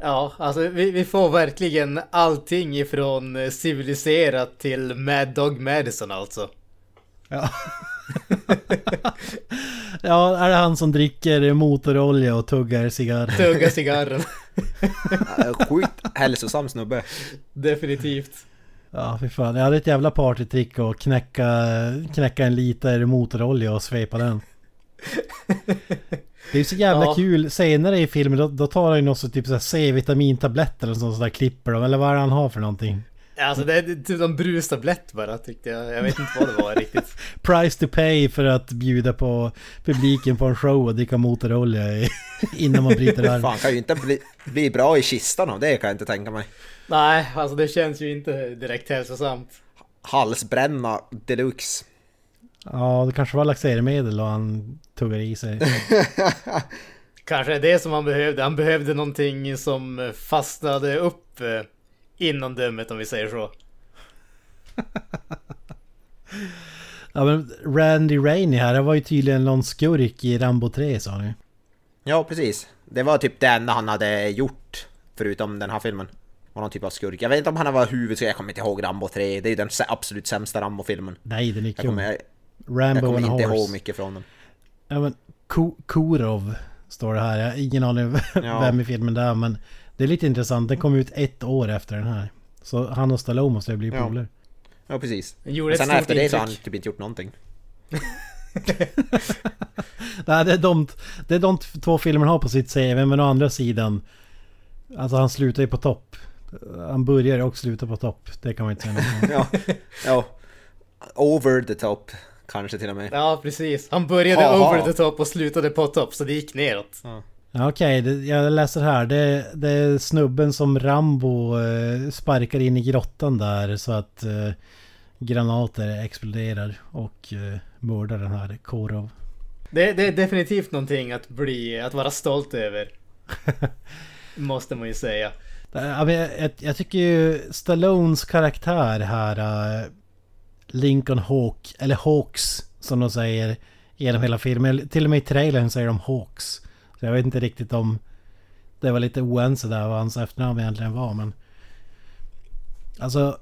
Ja, alltså vi, vi får verkligen allting ifrån civiliserat till Mad Dog Madison alltså. Ja. ja, är det han som dricker motorolja och tuggar cigarr? Tugga cigarren. Sjukt hälsosam snubbe. Definitivt. Ja, fy fan. Jag hade ett jävla partytrick att knäcka, knäcka en liter motorolja och svepa den. Det är ju så jävla Ja. kul. Senare i filmen då, då tar han ju något så typ C-vitamintabletter eller sånt där klipper dem. Eller vad är det han har för någonting? Alltså det är typ en brustablett bara tyckte jag. Jag vet inte vad det var riktigt. Price to pay för att bjuda på publiken på en show och dricka motorolja i, innan man bryter arm. Fan kan ju inte bli, bli bra i kistan av det kan jag inte tänka mig. Nej, alltså det känns ju inte direkt hälsosamt. Halsbränna deluxe. Ja, det kanske var laxermedel och han tuggar i sig. Kanske är det som han behövde. Han behövde någonting som fastnade upp eh, innan dömet om vi säger så. Ja men Randy Rainey här, det var ju tydligen någon skurk i Rambo 3 sa ni. Ja precis. Det var typ det enda han hade gjort. Förutom den här filmen. Var någon typ av skurk. Jag vet inte om han var huvudskurk, jag kommer inte ihåg Rambo 3. Det är ju den absolut sämsta Rambo-filmen. Nej, den är Jag kul. kommer, jag, jag Rambo kommer and a inte ihåg horse. mycket från den. Ja men Ko- Korov står det här. Jag har ingen aning Ja. vem i filmen det är men det är lite intressant. Den kom ut ett år efter den här. Så han och Stallone måste ju bli Ja. polare. Ja precis. Gjorde sen efter det så har han typ inte gjort någonting. Nej, det är de, det är de två filmerna har på sitt CV men å andra sidan Alltså han slutar ju på topp. Han börjar och slutar på topp. Det kan man inte säga något om. Ja, ja. Over the top. Kanske till och med. Ja, precis. Han började Haha. over the top och slutade på topp, så det gick neråt. Ja, Okej, det- jag läser här. Det, det är snubben som Rambo eh, sparkar in i grottan där så att eh, granater exploderar och eh, mördar den här Korov. Det, det är definitivt någonting att bli, att vara stolt över. Måste man ju säga. Men Jag, jag, jag tycker ju Stallones karaktär här, eh, Lincoln Hawk, eller Hawks som de säger genom hela filmen. Till och med i trailern säger de Hawks. Så jag vet inte riktigt om det var lite oense där vad hans efternamn egentligen var men... Alltså,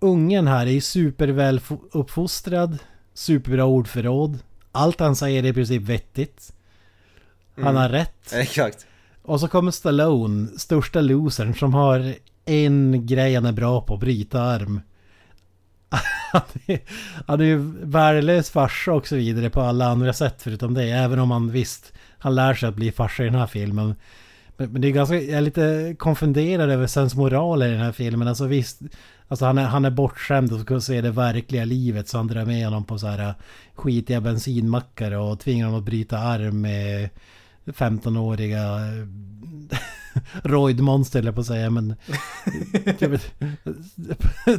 ungen här är ju superväl fo- uppfostrad, superbra ordförråd. Allt han säger är i princip vettigt. Han Mm. har rätt. Exakt. Och så kommer Stallone, största losern, som har en grej han är bra på, bryta arm. Han är, han är ju värdelös farsa och så vidare på alla andra sätt förutom det. Även om han visst, han lär sig att bli farsa i den här filmen. Men, men det är ganska, jag är lite konfunderad över sensmoral i den här filmen. Alltså visst, alltså han är, han är bortskämd och ska se det verkliga livet så han drar med honom på så här äh, skitiga bensinmackar och tvingar honom att bryta arm med 15-åriga äh, Royd-monster eller på att säga men typ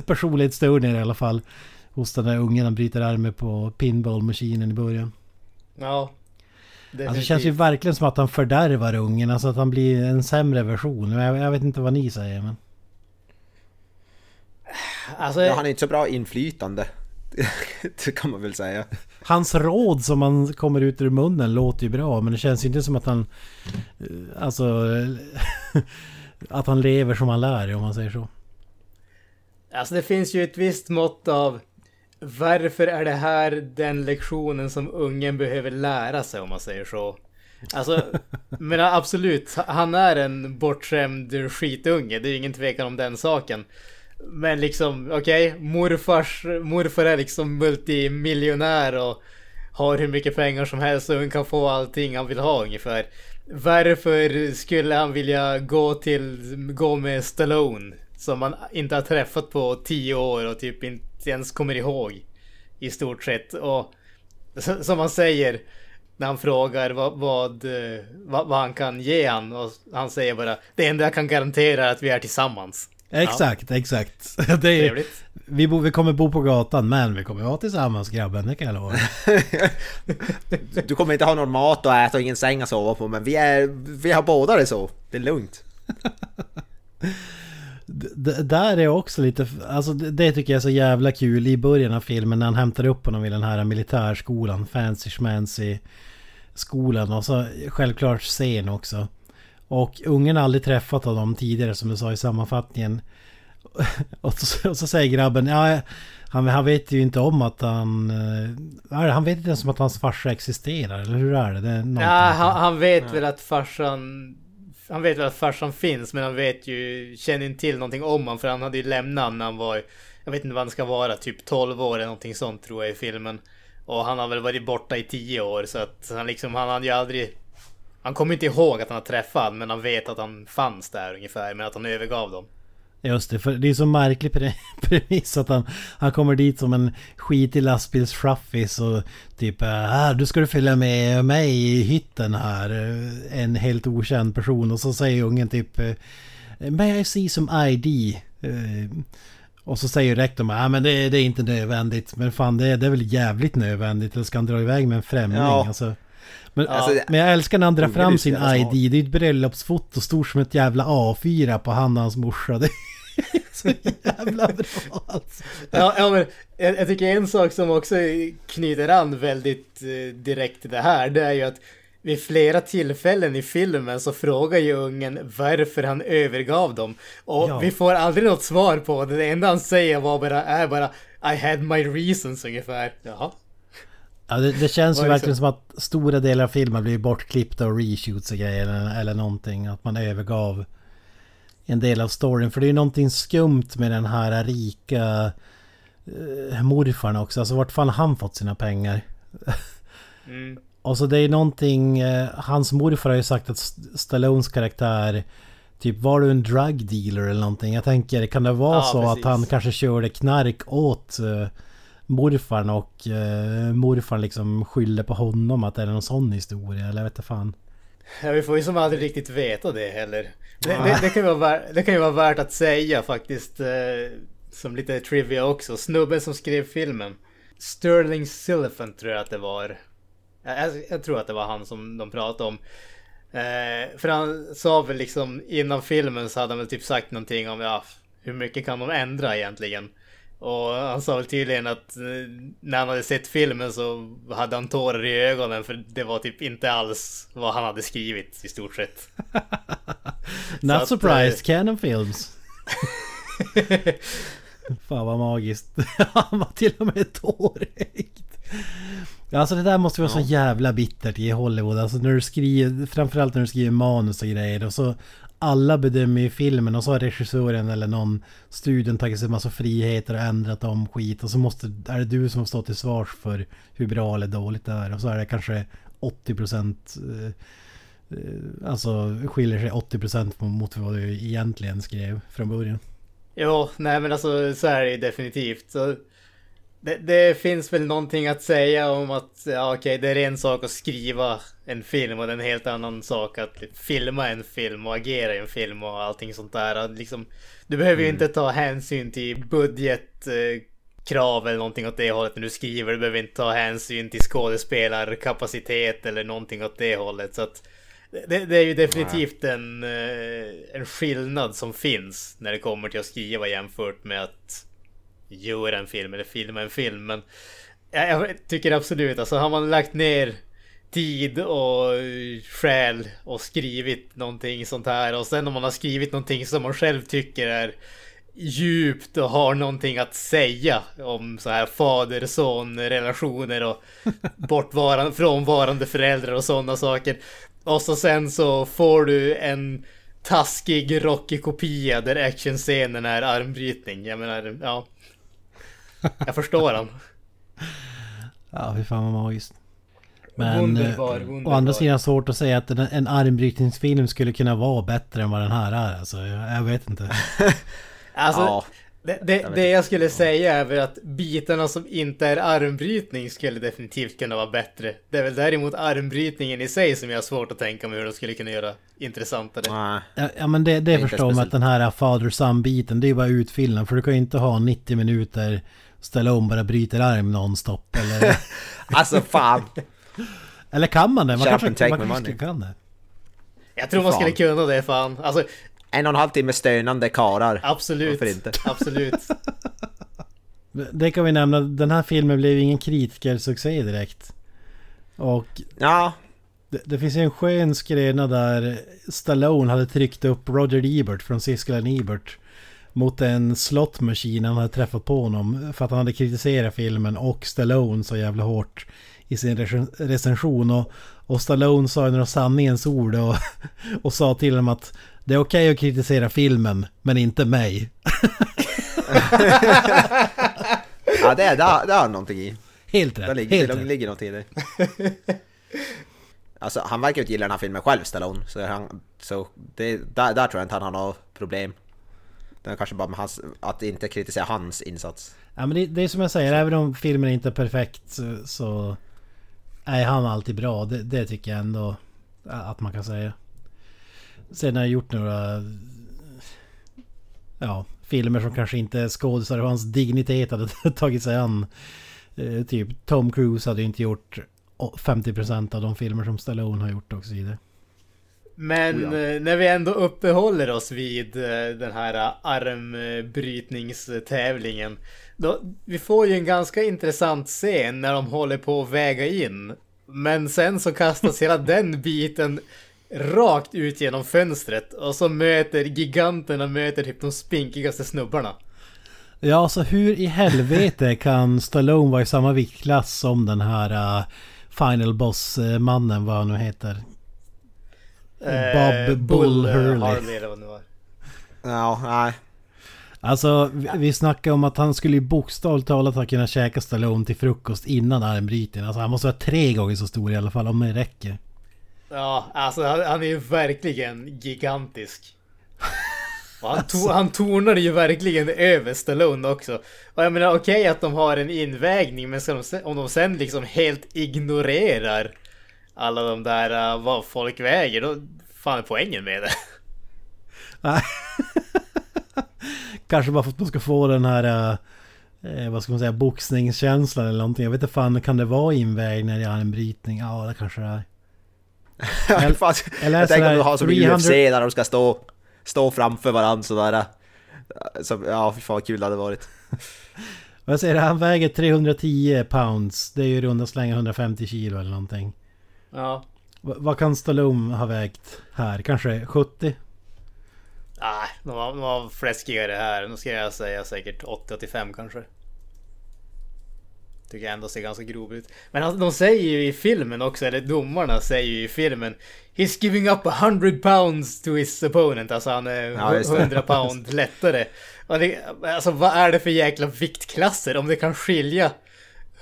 personlighetsstörningar i alla fall hos den där ungen han bryter armen på pinballmaskinen i början. Ja. Alltså det känns ju verkligen som att han fördärvar ungen, alltså att han blir en sämre version. Men Jag, jag vet inte vad ni säger men... Alltså, Ja, han är inte så bra inflytande. det kan man väl säga. Hans råd som man kommer ut ur munnen låter ju bra men det känns ju inte som att han... eh, Alltså... att han lever som han lär om man säger så. Alltså det finns ju ett visst mått av varför är det här den lektionen som ungen behöver lära sig om man säger så. Alltså, men absolut, han är en bortskämd skitunge, det är ingen tvekan om den saken. Men liksom, okej, okay, morfars, morfar är liksom multimiljonär och har hur mycket pengar som helst och hon kan få allting han vill ha ungefär. Varför skulle han vilja gå till, gå med Stallone? Som man inte har träffat på tio år och typ inte ens kommer ihåg. I stort sett. Och som han säger när han frågar vad, vad, vad, vad han kan ge han. Och han säger bara det enda jag kan garantera är att vi är tillsammans. Exakt, ja. exakt. Det är, vi, bo, vi kommer bo på gatan men vi kommer vara tillsammans grabben, det kan jag lova. du kommer inte ha någon mat att äta och ingen säng att sova på men vi, är, vi har båda det så. Det är lugnt. D där är också lite, alltså det, tycker jag är så jävla kul i början av filmen när han hämtar upp honom i den här militärskolan, fancy schmancy skolan och så självklart scen också. Och ungen har aldrig träffat honom tidigare som du sa i sammanfattningen. Och så, och så säger grabben, ja han, han vet ju inte om att han... Han vet inte ens om att hans farsa existerar, eller hur är det? det är ja, han, han vet ja. väl att farsan... Han vet väl att farsan finns men han vet ju, känner inte till någonting om honom för han hade ju lämnat när han var, jag vet inte vad han ska vara, typ 12 år eller någonting sånt tror jag i filmen. Och han har väl varit borta i 10 år så att han liksom, han hade ju aldrig han kommer inte ihåg att han har träffat men han vet att han fanns där ungefär, men att han övergav dem. Just det, för det är så märklig pre premiss att han, han kommer dit som en skitig lastbilschaffis och typ äh, du ska du följa med mig i hytten här. En helt okänd person och så säger ungen typ May I see some ID? Och så säger rektorn att ah, men det, det, är inte nödvändigt. Men fan det, det är väl jävligt nödvändigt. Eller ska han dra iväg med en främling? Ja. Alltså. Men, alltså, men jag älskar när han drar fram sin ID. Det är ett bröllopsfoto stort som ett jävla A4 på han och hans morsa. Det är så jävla bra alltså. Ja, ja men jag, jag, tycker en sak som också knyter an väldigt eh, direkt till det här. Det är ju att vid flera tillfällen i filmen så frågar ju ungen varför han övergav dem. Och ja. vi får aldrig något svar på det. Det enda han säger var bara, är bara I had my reasons ungefär. Jaha. Ja, det, det känns ju verkligen som att stora delar av filmen blir bortklippta och reshoots och grejer eller, eller någonting. Att man övergav en del av storyn. För det är ju någonting skumt med den här rika eh, morfarn också. Alltså vart fan har han fått sina pengar? Mm. och så det är någonting... Eh, hans morfar har ju sagt att Stallones karaktär... Typ var du en drug dealer eller någonting? Jag tänker, kan det vara ja, så precis. att han kanske körde knark åt... Eh, morfarn och eh, morfarn liksom skyller på honom att det är någon sån historia eller jag vet inte fan. Ja, vi får ju som aldrig riktigt veta det heller. Det, det, det, kan, ju vara, det kan ju vara värt att säga faktiskt. Eh, som lite trivia också. Snubben som skrev filmen. Sterling Silliphant tror jag att det var. Jag, jag, tror att det var han som de pratade om. Eh, för han sa väl liksom innan filmen så hade han väl typ sagt någonting om ja, hur mycket kan de ändra egentligen? Och han sa väl tydligen att eh, när han hade sett filmen så hade han tårar i ögonen för det var typ inte alls vad han hade skrivit i stort sett. Not att, surprised, äh... Canon Films. Fan vad magiskt. han var till och med tårögd. Alltså det där måste vara ja. så jävla bittert i Hollywood. Alltså när du skriver, framförallt när du skriver manus och grejer. Och så alla bedömer ju filmen och så har regissören eller någon studion tagit sig en massa friheter och ändrat om skit och så måste, är det du som står till svars för hur bra eller dåligt det är och så är det kanske 80% eh, eh, Alltså skiljer sig 80% mot vad du egentligen skrev från början. Ja, nej men alltså så är det ju definitivt. Så det, det, finns väl någonting att säga om att, ja okej, det är en sak att skriva en film och det är en helt annan sak att filma en film och agera i en film och allting sånt där. Liksom, du behöver ju mm. inte ta hänsyn till budgetkrav eller någonting åt det hållet när du skriver. Du behöver inte ta hänsyn till skådespelarkapacitet eller någonting åt det hållet. Så att Det, det är ju definitivt en, eh, en skillnad som finns när det kommer till att skriva jämfört med att göra en film eller filma en film. Men jag, jag tycker absolut, alltså har man lagt ner tid och själ och skrivit någonting sånt här och sen om man har skrivit någonting som man själv tycker är djupt och har någonting att säga om så här fader-son relationer och bortvarande, frånvarande föräldrar och sådana saker. Och så sen så får du en taskig rockig kopia där actionscenen är armbrytning. Jag menar, ja. Jag förstår han. Ja, fy fan vad magiskt. Men Wunderbar, eh, wunderbar. å andra sidan svårt att säga att en, en armbrytningsfilm skulle kunna vara bättre än vad den här är. Alltså, jag, jag vet inte. Alltså, Ja. det, det, det jag skulle säga är väl att bitarna som inte är armbrytning skulle definitivt kunna vara bättre. Det är väl däremot armbrytningen i sig som jag har svårt att tänka mig hur de skulle kunna göra intressantare. Nej. Ja, ja men det, det inte förstår man att den här father son biten det är bara utfyllnad. För du kan ju inte ha 90 minuter ställa om bara bryter arm nonstop. Eller, Alltså fan. eller kan man det? Man Shut kanske, man kanske kan det. Jag tror man skulle kunna det fan. Alltså En och en halv timme stönande karar. absolut. Varför inte? Absolut. Det kan vi nämna. Den här filmen blev ingen kritikersuccé direkt. Och Ja, det, det finns ju en skön skrena där Stallone hade tryckt upp Roger Ebert från Siskel Ebert mot en slot machine han hade träffat på honom för att han hade kritiserat filmen och Stallone så jävla hårt i sin rec- recension och, och Stallone sa ju några sanningens ord och, och sa till honom att det är okej att kritisera filmen men inte mig. ja det, det, det har någonting i. Helt Det rätt, ligger, helt det ligger något i det. Alltså han verkar ju inte gilla den här filmen själv Stallone. Så, han, så det, där, där tror jag inte han har något problem. Det är kanske bara med hans, att inte kritisera hans insats. Ja men det, det är som jag säger, även om filmen inte är perfekt så, så är han alltid bra. Det, det tycker jag ändå att man kan säga. Sen har jag gjort några ja, filmer som kanske inte skådisar och hans dignitet hade tagit sig an. Eh, typ Tom Cruise hade ju inte gjort 50% av de filmer som Stallone har gjort och så vidare. Men Oh ja. eh, när vi ändå uppehåller oss vid eh, den här eh, armbrytningstävlingen. Då, vi får ju en ganska intressant scen när de håller på att väga in. Men sen så kastas hela den biten rakt ut genom fönstret. Och så möter giganterna möter typ de spinkigaste snubbarna. Ja, alltså hur i helvete kan Stallone vara i samma viktklass som den här uh, Final Boss-mannen, vad han nu heter? Bob Bull eh, Hurley. Eller vad det var. Ja, nej. Alltså, vi, vi snackar om att han skulle ju bokstavligt talat ha kunnat käka Stallone till frukost innan armbrytningen. Alltså han måste vara tre gånger så stor i alla fall, om det räcker. Ja, alltså han, han är ju verkligen gigantisk. Och han, to, han tornade ju verkligen över Stallone också. Och jag menar okej att de har en invägning men ska de, om de sen liksom helt ignorerar alla de där uh, vad folk väger då fan är poängen med det. Kanske bara för att man ska få den här... Eh, vad ska man säga? Boxningskänslan eller någonting. Jag vet inte fan, kan det vara invägningar i armbrytning? Ja, det kanske det är. Jag, eller jag tänker om du har som i 300 UFC där de ska stå, stå framför varandra sådär. Så, ja, fy fan vad kul det hade varit. Vad jag säger, han väger 310 pounds. Det är ju i runda slängar 150 kilo eller någonting. Ja. V- vad kan Stallone ha vägt här? Kanske 70? Nej, de var, de var fläskigare här. Nu ska jag säga säkert 80-85 kanske. Tycker jag ändå ser ganska grov ut. Men alltså, de säger ju i filmen också, eller domarna säger ju i filmen He's giving up 100 pounds to his opponent. Alltså han är Ja, just det. 100 pound lättare. Och det, alltså vad är det för jäkla viktklasser? Om det kan skilja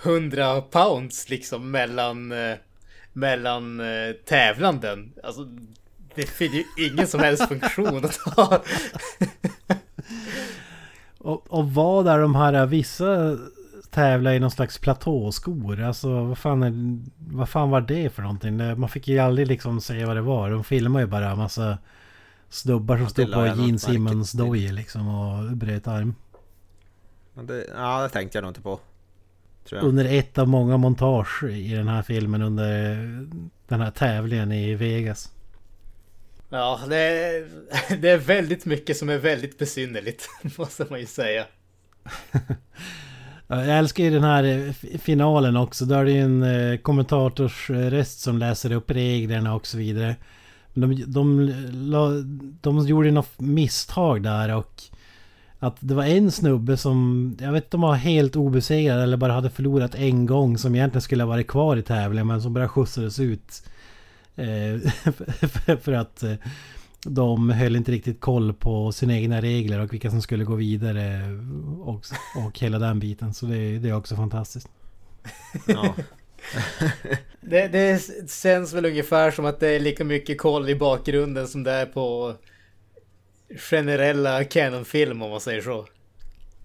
100 pounds liksom mellan, eh, mellan eh, tävlanden. Alltså det finns ju ingen som helst funktion att ha. Och, och vad är de här vissa tävlar i någon slags platåskor? Alltså vad fan, är, vad fan var det för någonting? Man fick ju aldrig liksom säga vad det var. De filmar ju bara en massa snubbar som Ja, stod på Gene Simmons dojor liksom och bröt arm. Men det, ja, det tänkte jag nog inte på. Tror jag. Under ett av många montage i den här filmen under den här tävlingen i Vegas. Ja, det är, det är väldigt mycket som är väldigt besynnerligt, måste man ju säga. Jag älskar ju den här eh, finalen också. Där är det ju en eh, kommentatorsröst som läser upp reglerna och så vidare. De, de, de, de gjorde något misstag där och att det var en snubbe som, jag vet inte om var helt obesegrad eller bara hade förlorat en gång som egentligen skulle ha varit kvar i tävlingen men som bara skjutsades ut. Eh, för att eh, de höll inte riktigt koll på sina egna regler och vilka som skulle gå vidare och, och hela den biten. Så det, det är också fantastiskt. Ja. Det, det känns väl ungefär som att det är lika mycket koll i bakgrunden som det är på generella Canon-film om man säger så.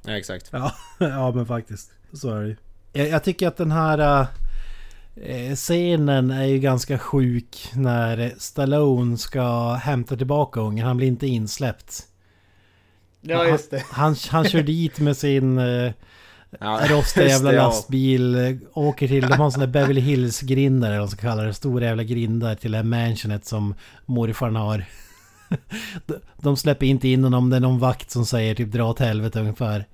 ja, exakt. Ja, ja men faktiskt. Så är det ju. jag, jag tycker att den här eh, scenen är ju ganska sjuk när Stallone ska hämta tillbaka ungen. Han blir inte insläppt. Ja, just det. Han, han, han kör dit med sin eh, Ja, rostiga jävla det, ja. lastbil. Åker till, de har en sån där Beverly Hills grindar eller vad man ska kalla det. Stora jävla grindar till det här mansionet som morfarn har. De- släpper inte in honom. Det är någon vakt som säger typ dra åt helvete ungefär.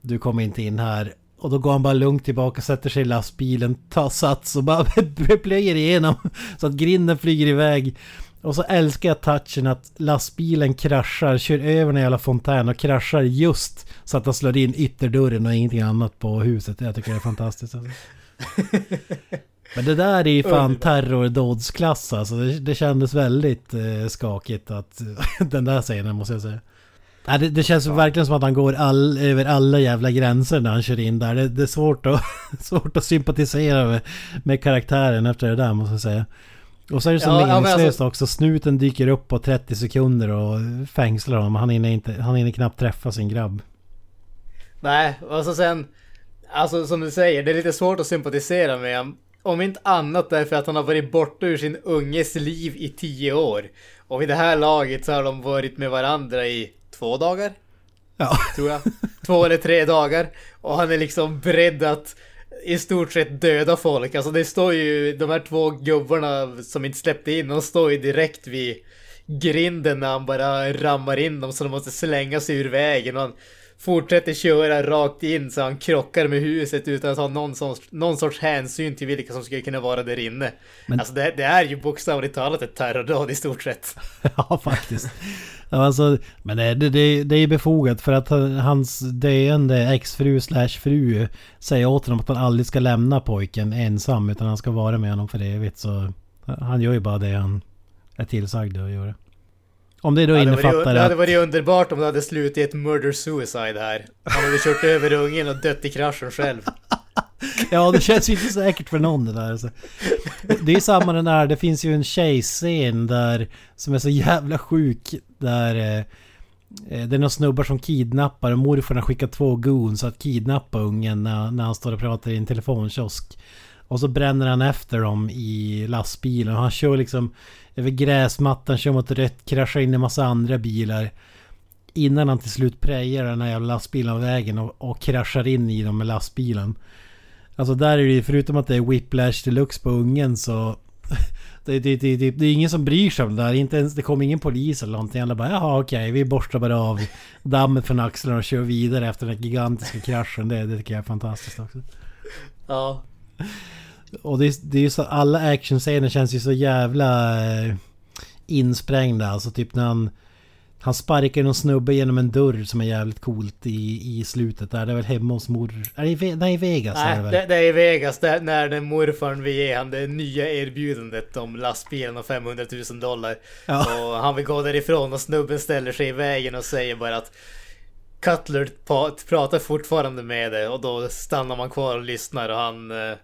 Du kommer inte in här. Och då går han bara lugnt tillbaka, sätter sig i lastbilen, tar sats och bara plöjer igenom. Så att grinden flyger iväg. Och så älskar jag touchen att lastbilen kraschar, kör över en jävla fontän och kraschar just så att den slår in ytterdörren och ingenting annat på huset. Jag tycker det är fantastiskt. Alltså. Alltså. Men det där är ju fan terrordådsklass alltså. Det, det kändes väldigt eh, skakigt att den där scenen måste jag säga. Nej, det, det känns verkligen som att han går all, över alla jävla gränser när han kör in där. Det, det är svårt att, svårt att sympatisera med, med karaktären efter det där måste jag säga. Och så är det så Ja, ja, men meningslöst alltså- också. Snuten dyker upp på 30 sekunder och fängslar honom. Han hinner, inte, han hinner knappt träffa sin grabb. Nej, och så sen... Alltså som du säger, det är lite svårt att sympatisera med honom. Om inte annat därför att han har varit borta ur sin unges liv i tio år. Och vid det här laget så har de varit med varandra i två dagar. Ja. Tror jag. Två eller tre dagar. Och han är liksom beredd att i stort sett döda folk. Alltså det står ju, de här två gubbarna som inte släppte in, de står ju direkt vid grinden när han bara rammar in dem så de måste slänga sig ur vägen. Och han fortsätter köra rakt in så han krockar med huset utan att ha någon sorts, någon sorts hänsyn till vilka som skulle kunna vara där inne. Men- Alltså det, det är ju bokstavligt talat ett terrordåd i stort sett. Ja, faktiskt. Alltså, men det, det, det, är befogat för att han- hans döende exfru slash fru säger åt honom att han aldrig ska lämna pojken ensam utan han ska vara med honom för evigt. Så han gör ju bara det han är tillsagd att göra. Om det då Ja, det, hade innefattar det hade att... varit underbart om det hade slutat i ett murder suicide här. Han hade kört över ungen och dött i kraschen själv. Ja, det känns ju inte säkert för någon det där. Alltså. Det är samma den där, det finns ju en tjejscen där som är så jävla sjuk. Där eh, eh, det är några snubbar som kidnappar och morfar har skickat två goons att kidnappa ungen när, när han står och pratar i en telefonkiosk. Och så bränner han efter dem i lastbilen. Han kör liksom över gräsmattan, kör mot rött, kraschar in i massa andra bilar. Innan han till slut prejar den här jävla lastbilen av vägen och, och kraschar in i dem med lastbilen. Alltså där är det ju, förutom att det är whiplash deluxe på ungen så... Det, det, det, det, det är ingen som bryr sig om det där. Inte ens, det kommer ingen polis eller någonting. Alla bara jaha okej, vi borstar bara av dammet från axlarna och kör vidare efter den gigantiska kraschen. Det, det tycker jag är fantastiskt också. Ja. Och det, är- det är ju så, alla actionscener känns ju så jävla eh, insprängda. Alltså typ när han... Han sparkar någon snubbe genom en dörr som är jävligt coolt i, i slutet där. Det är väl hemma hos mor... Är det nej, Vegas är det Nej, väl? det, är i Vegas där, när den morfarn vill ge han det nya erbjudandet om lastbilen och 500 000 dollar. Ja. Och han vill gå därifrån och snubben ställer sig i vägen och säger bara att Cutler pratar fortfarande med det och då stannar man kvar och lyssnar och han eh,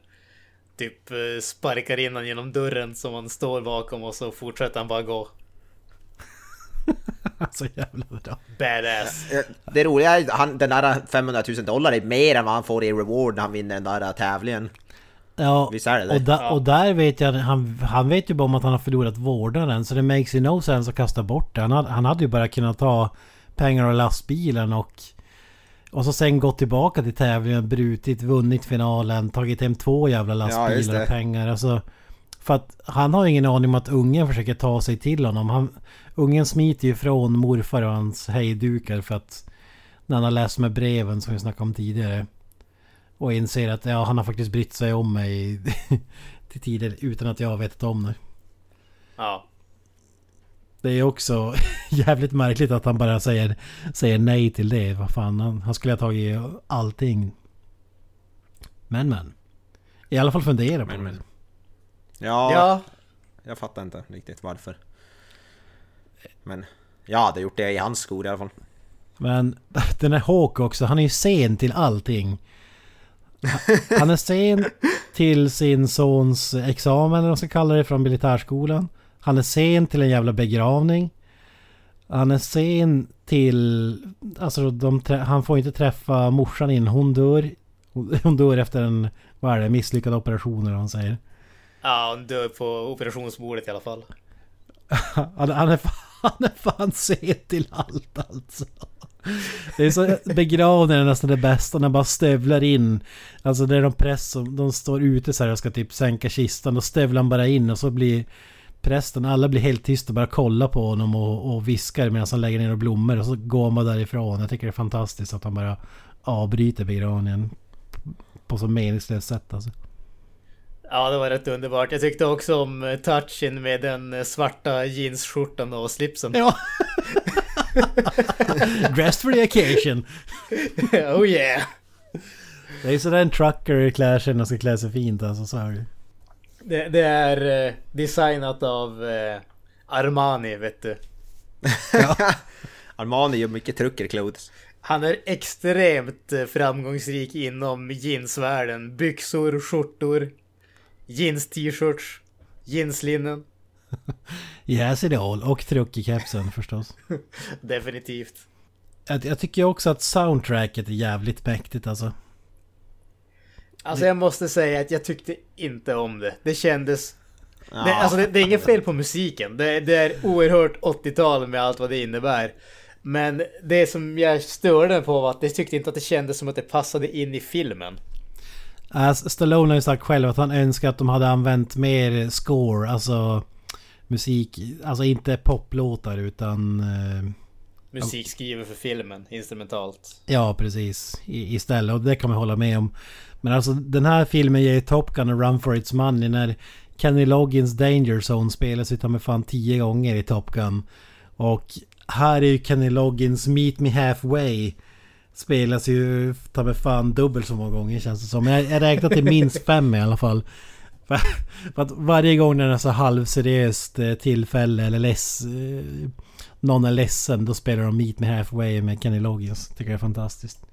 typ eh, sparkar in han genom dörren som han står bakom och så fortsätter han bara gå. så jävla bra. Badass. Eh, Det roliga är att den där 500 000 dollar är mer än vad han får i reward när han vinner den där tävlingen. Ja, Visst är det det? och, da, Ja. och där vet jag, han, han vet ju bara om att han har förlorat vårdaren. Så det makes you no sense att kasta bort det. Han hade, han hade ju bara kunnat ta pengar och lastbilen och... Och så sen gått tillbaka till tävlingen, brutit, vunnit finalen, tagit hem två jävla Ja, lastbilar det. och pengar. Alltså... För att han har ingen aning om att ungen försöker ta sig till honom. Han, ungen smiter ju från morfar och hans hejdukar för att när han har läst med breven som vi snackade om tidigare. Och inser att ja, han har faktiskt brytt sig om mig till tider utan att jag har vetat om det. Ja. Det är också jävligt märkligt att han bara säger, säger nej till det. Vad fan, han, han skulle ha tagit allting. Men men. I alla fall fundera på Men, det. men. Ja, Ja. jag fattar inte riktigt varför. Men jag hade gjort det i hans skor i alla fall. Men den här Hawk också, han är ju sen till allting. Han är sen till sin sons examen, eller vad man ska kalla det, från militärskolan. Han är sen till en jävla begravning. Han är sen till... Alltså de, han får inte träffa morsan innan hon dör. Hon dör efter en, vad är det, misslyckad operation eller vad han säger. Ja, hon dör på operationsbordet i alla fall. Han, han, är, fan, han är fan sen till allt alltså. Det är så begravningen är nästan det bästa när man bara stövlar in. Alltså det är de press som de står ute så här och ska typ sänka kistan. Då stövlar bara in och så blir prästen, alla blir helt tysta och bara kollar på honom och, och viskar medan han lägger ner blommor och så går man därifrån. Jag tycker det är fantastiskt att han bara avbryter begravningen på så meningslöst sätt alltså. Ja, det var rätt underbart. Jag tyckte också om eh, touchen med den eh, svarta jeansskjortan och slipsen. Ja. Dressed for the occasion. oh yeah! Det är sådär en trucker klär sig när han ska klä sig fint alltså, så är det. Det, är eh, designat av eh, Armani, vet du. Armani gör mycket truckerclothes. Han är extremt eh, framgångsrik inom jeansvärlden. Byxor, skjortor, jeans-t-shirts, jeanslinnen. Yes it all. Och truckerkepsen förstås. Definitivt. Jag, jag tycker också att soundtracket är jävligt mäktigt alltså. Alltså jag måste säga att jag tyckte inte om det. Det kändes... Ja. Det, alltså det, det är inget fel på musiken. Det, det är oerhört 80-tal med allt vad det innebär. Men det som jag störde mig på var att jag tyckte inte att det kändes som att det passade in i filmen. Alltså, Stallone har ju sagt själv att han önskar att de hade använt mer score, alltså musik, alltså inte poplåtar utan... Eh, Musik skriven för filmen, instrumentalt. ja, precis. I, istället, och det kan man hålla med om. Men alltså den här filmen ger Top Gun en run for its money när Kenny Loggins Danger Zone spelas utav med fan tio gånger i Top Gun. Och här är ju Kenny Loggins Meet Me Halfway spelas ju ta med fan dubbelt så många gånger känns det som. Jag, jag räknar till minst fem i alla fall. För, för att varje gång när det är så halvseriöst eh, tillfälle eller less, eh, någon är ledsen då spelar de Meet Me Halfway med Kenny Loggins. Tycker jag är fantastiskt.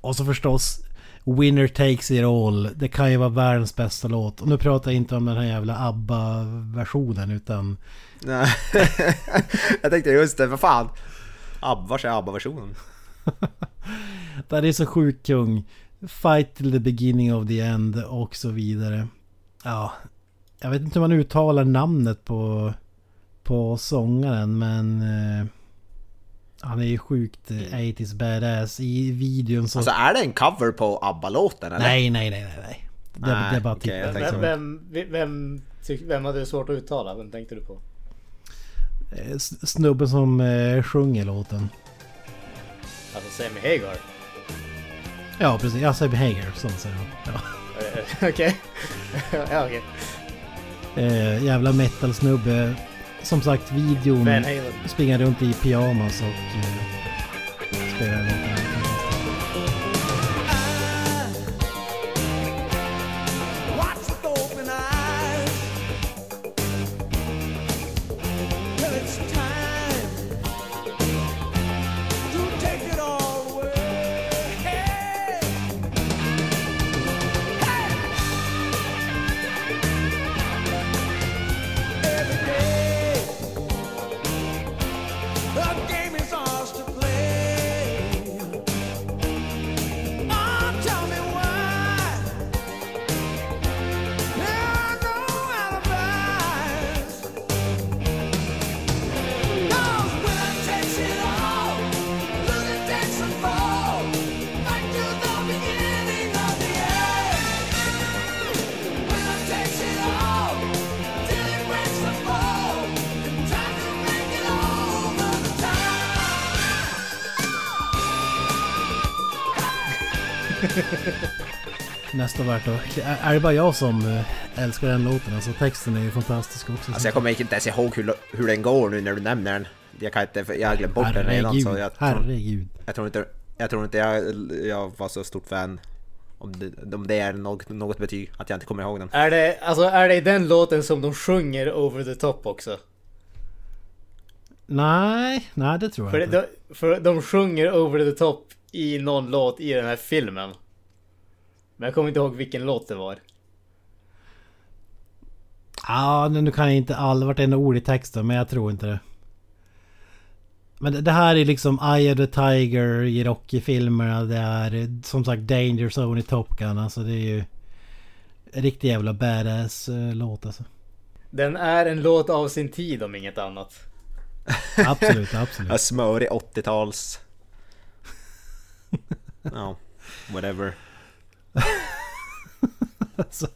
Och så förstås Winner Takes It All. Det kan ju vara världens bästa låt. Och nu pratar jag inte om den här jävla ABBA-versionen utan... Nej. jag tänkte just det, vad fan. Abba, vars är ABBA-versionen? Den är så sjukt kung. Fight till the beginning of the end och så vidare. Ja, jag vet inte hur man uttalar namnet på, på sångaren men... Eh, han är ju sjukt eh, 80s badass. I videon så... Alltså är det en cover på ABBA-låten eller? nej, nej, nej, nej, nej. Det, Nej, det är bara tänkte Vem, vem, vem, tyck- vem hade du svårt att uttala? Vem tänkte du på? Eh, Snubben som eh, sjunger låten. Alltså Sammy Hagar? Ja, precis. Ja, Sebbe Hager. Så säger. Ja. Eh, Okej. ja, okej. Eh, jävla metal-snubbe. Som sagt, videon springer runt i pyjamas och eh, spelar Nästan värt att... Är är det bara jag som eh, älskar den låten? Alltså texten är ju fantastisk också. Alltså jag kommer inte ens ihåg hur, hur den går nu när du nämner den. Jag kan inte, för jag har glömt bort den redan så Herregud, jag tror, herregud. jag tror inte, jag tror inte jag, jag var så stort fan. Om det, om det är något, något betyg, att jag inte kommer ihåg den. Är det, alltså, är det den låten som de sjunger over the top också? Nej, nej det tror jag För, inte. de, för de sjunger over the top i någon låt i den här filmen. Men jag kommer inte ihåg vilken låt det var. Ja, nu kan jag inte all vartenda ord i texten men jag tror inte det. Men det- det här är liksom Eye of the Tiger i Rocky-filmerna. Det är som sagt Danger Zone i Top Gun. Alltså det är ju... Riktig jävla badass eh, låt alltså. Den är en låt av sin tid om inget annat. Absolut, absolut. Ja, smörig 80-tals... Ja, whatever. Alltså,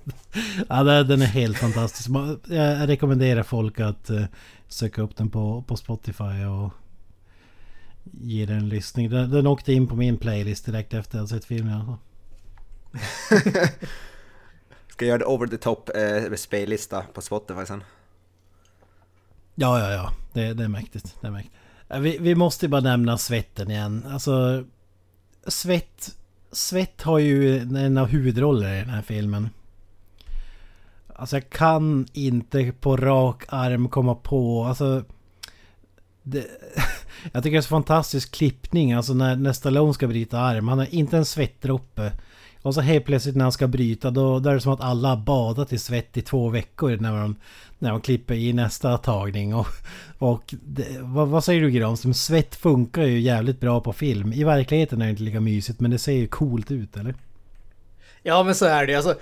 ja, den är helt fantastisk. Jag rekommenderar folk att eh, söka upp den på, på Spotify och ge den en lyssning. Den, den åkte in på min playlist direkt efter att jag sett filmen. fall. Ska jag göra det over the top eh, spellista på Spotify sen? Ja, ja, ja. Det, det är mäktigt. Det är mäktigt. Ja, Vi, vi måste bara nämna svetten igen. Alltså... Svett... Svett har ju en av huvudrollerna i den här filmen. Alltså jag kan inte på rak arm komma på... Alltså... Det, jag tycker det är så fantastisk klippning. Alltså när, när Stallone ska bryta arm. Han har inte en svettdroppe. Och så helt plötsligt när han ska bryta då, då är det som att alla har badat i svett i två veckor när de, när de klipper i nästa tagning. Och, och det, vad, vad säger du Granström? Svett funkar ju jävligt bra på film. I verkligheten är det inte lika mysigt men det ser ju coolt ut eller? Ja men så är det ju. alltså.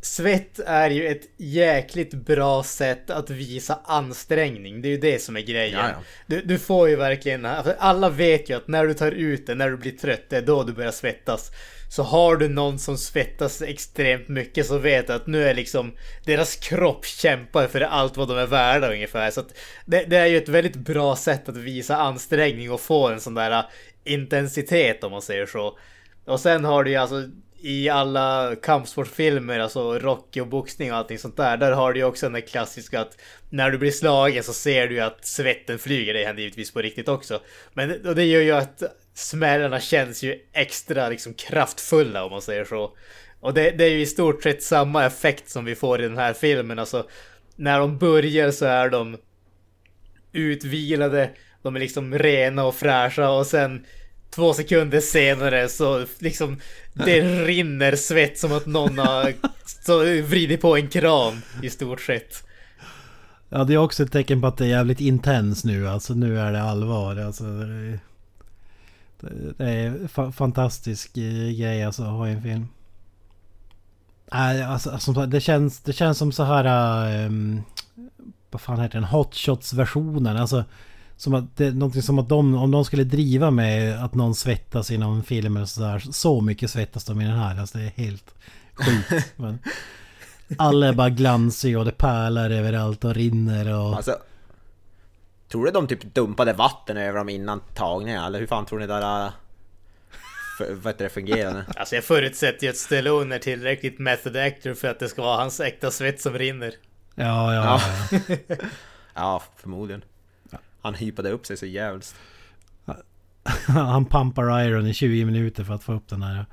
Svett är ju ett jäkligt bra sätt att visa ansträngning. Det är ju det som är grejen. Du, du får ju verkligen, för alla vet ju att när du tar ut det, när du blir trött, det är då du börjar svettas. Så har du någon som svettas extremt mycket så vet du att nu är liksom deras kropp kämpar för allt vad de är värda ungefär. Så att det, det är ju ett väldigt bra sätt att visa ansträngning och få en sån där äh, intensitet om man säger så. Och sen har du ju alltså i alla kampsportfilmer, alltså Rocky och boxning och allting sånt där. Där har du ju också den där klassiska att när du blir slagen så ser du ju att svetten flyger. Det händer givetvis på riktigt också. Men och det gör ju att smällarna känns ju extra liksom kraftfulla om man säger så. Och det, det är ju i stort sett samma effekt som vi får i den här filmen. Alltså när de börjar så är de utvilade, de är liksom rena och fräscha och sen två sekunder senare så liksom det rinner svett som att någon har så vridit på en kran i stort sett. Ja det är också ett tecken på att det är jävligt intens nu. Alltså nu är det allvar. Alltså, det, är, det är fa- fantastisk eh, grej alltså att ha i en film. Nej, alltså, som det, känns, det känns som så här... ehm, vad fan heter den? Hot Shots-versionen. Alltså, som att det är någonting som att de, om de skulle driva med att någon svettas i någon film eller sådär. Så mycket svettas de i den här. Alltså det är helt sjukt. Men alla är bara glansiga och det pärlar överallt och rinner och... Alltså, tror du de typ dumpade vatten över dem innan tagningen? Eller hur fan tror ni det där... äh, För, vad heter det fungerade? Alltså jag förutsätter ju att Stallone är tillräckligt method actor för att det ska vara hans äkta svett som rinner. Ja, ja, Ja. ja. ja, förmodligen. Han hypade upp sig så jävligt. Han pumpar iron i 20 minuter för att få upp den här.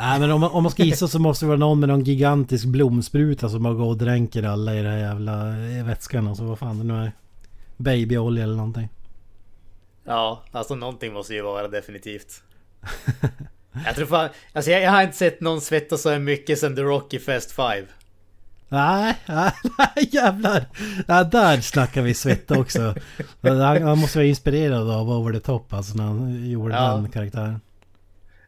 Nej men om man, om man ska gissa så måste det vara någon med någon gigantisk blomspruta som bara går och dränker alla i den här jävla eh, vätskan. Alltså vad fan det nu är. Babyolja eller någonting. Ja, alltså någonting måste ju vara definitivt. Jag tror fan, alltså jag, jag har inte sett någon svettas så här mycket sen The Rocky Fest 5. Nej, nej, nej jävlar! Ja, där snackar vi svett också. Han, han måste vara inspirerad av Over the Top alltså när han gjorde Ja. den karaktären.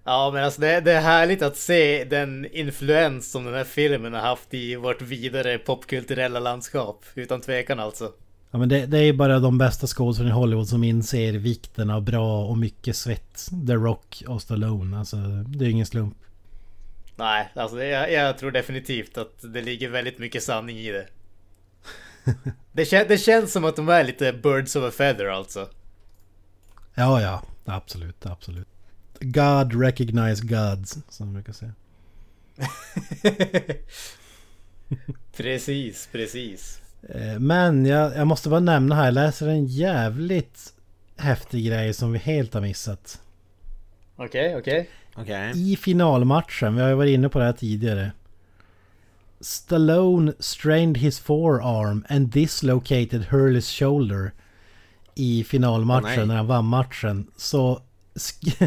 Ja men alltså det, det är härligt att se den influens som den här filmen har haft i vårt vidare popkulturella landskap. Utan tvekan alltså. Ja men det, det är ju bara de bästa skådespelarna i Hollywood som inser vikten av bra och mycket svett. The Rock och Stallone. Alltså det är ingen slump. Nej, alltså det, jag, jag tror definitivt att det ligger väldigt mycket sanning i det. Det, kän, det känns som att de är lite birds of a feather alltså. Ja, ja. Absolut, absolut. God recognize gods, som man brukar säga. precis, precis. Eh, Men jag, jag måste bara nämna här, jag läser en jävligt häftig grej som vi helt har missat. Okej, okej. Okej. I finalmatchen, vi har ju varit inne på det här tidigare. Stallone strained his forearm and dislocated Hurleys shoulder. I finalmatchen nej. när han vann matchen. Så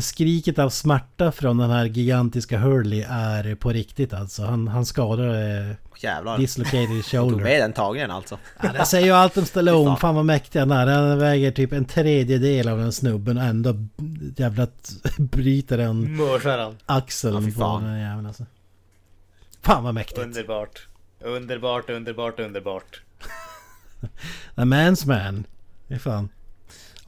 skriket av smärta från den här gigantiska Hurley är på riktigt alltså. Han, han skadade Jävlar. dislocated his Tog shoulder. med den tagningen alltså. Ja, det säger ju allt om Stallone. Fan. Vad mäktig han är. Han väger typ en tredjedel av den snubben och ändå jävla bryter en Mörsar han. axeln Ja, på fan. den jäveln alltså. Fan vad mäktigt. Underbart. Underbart, underbart, underbart. A man's man. Det är fan.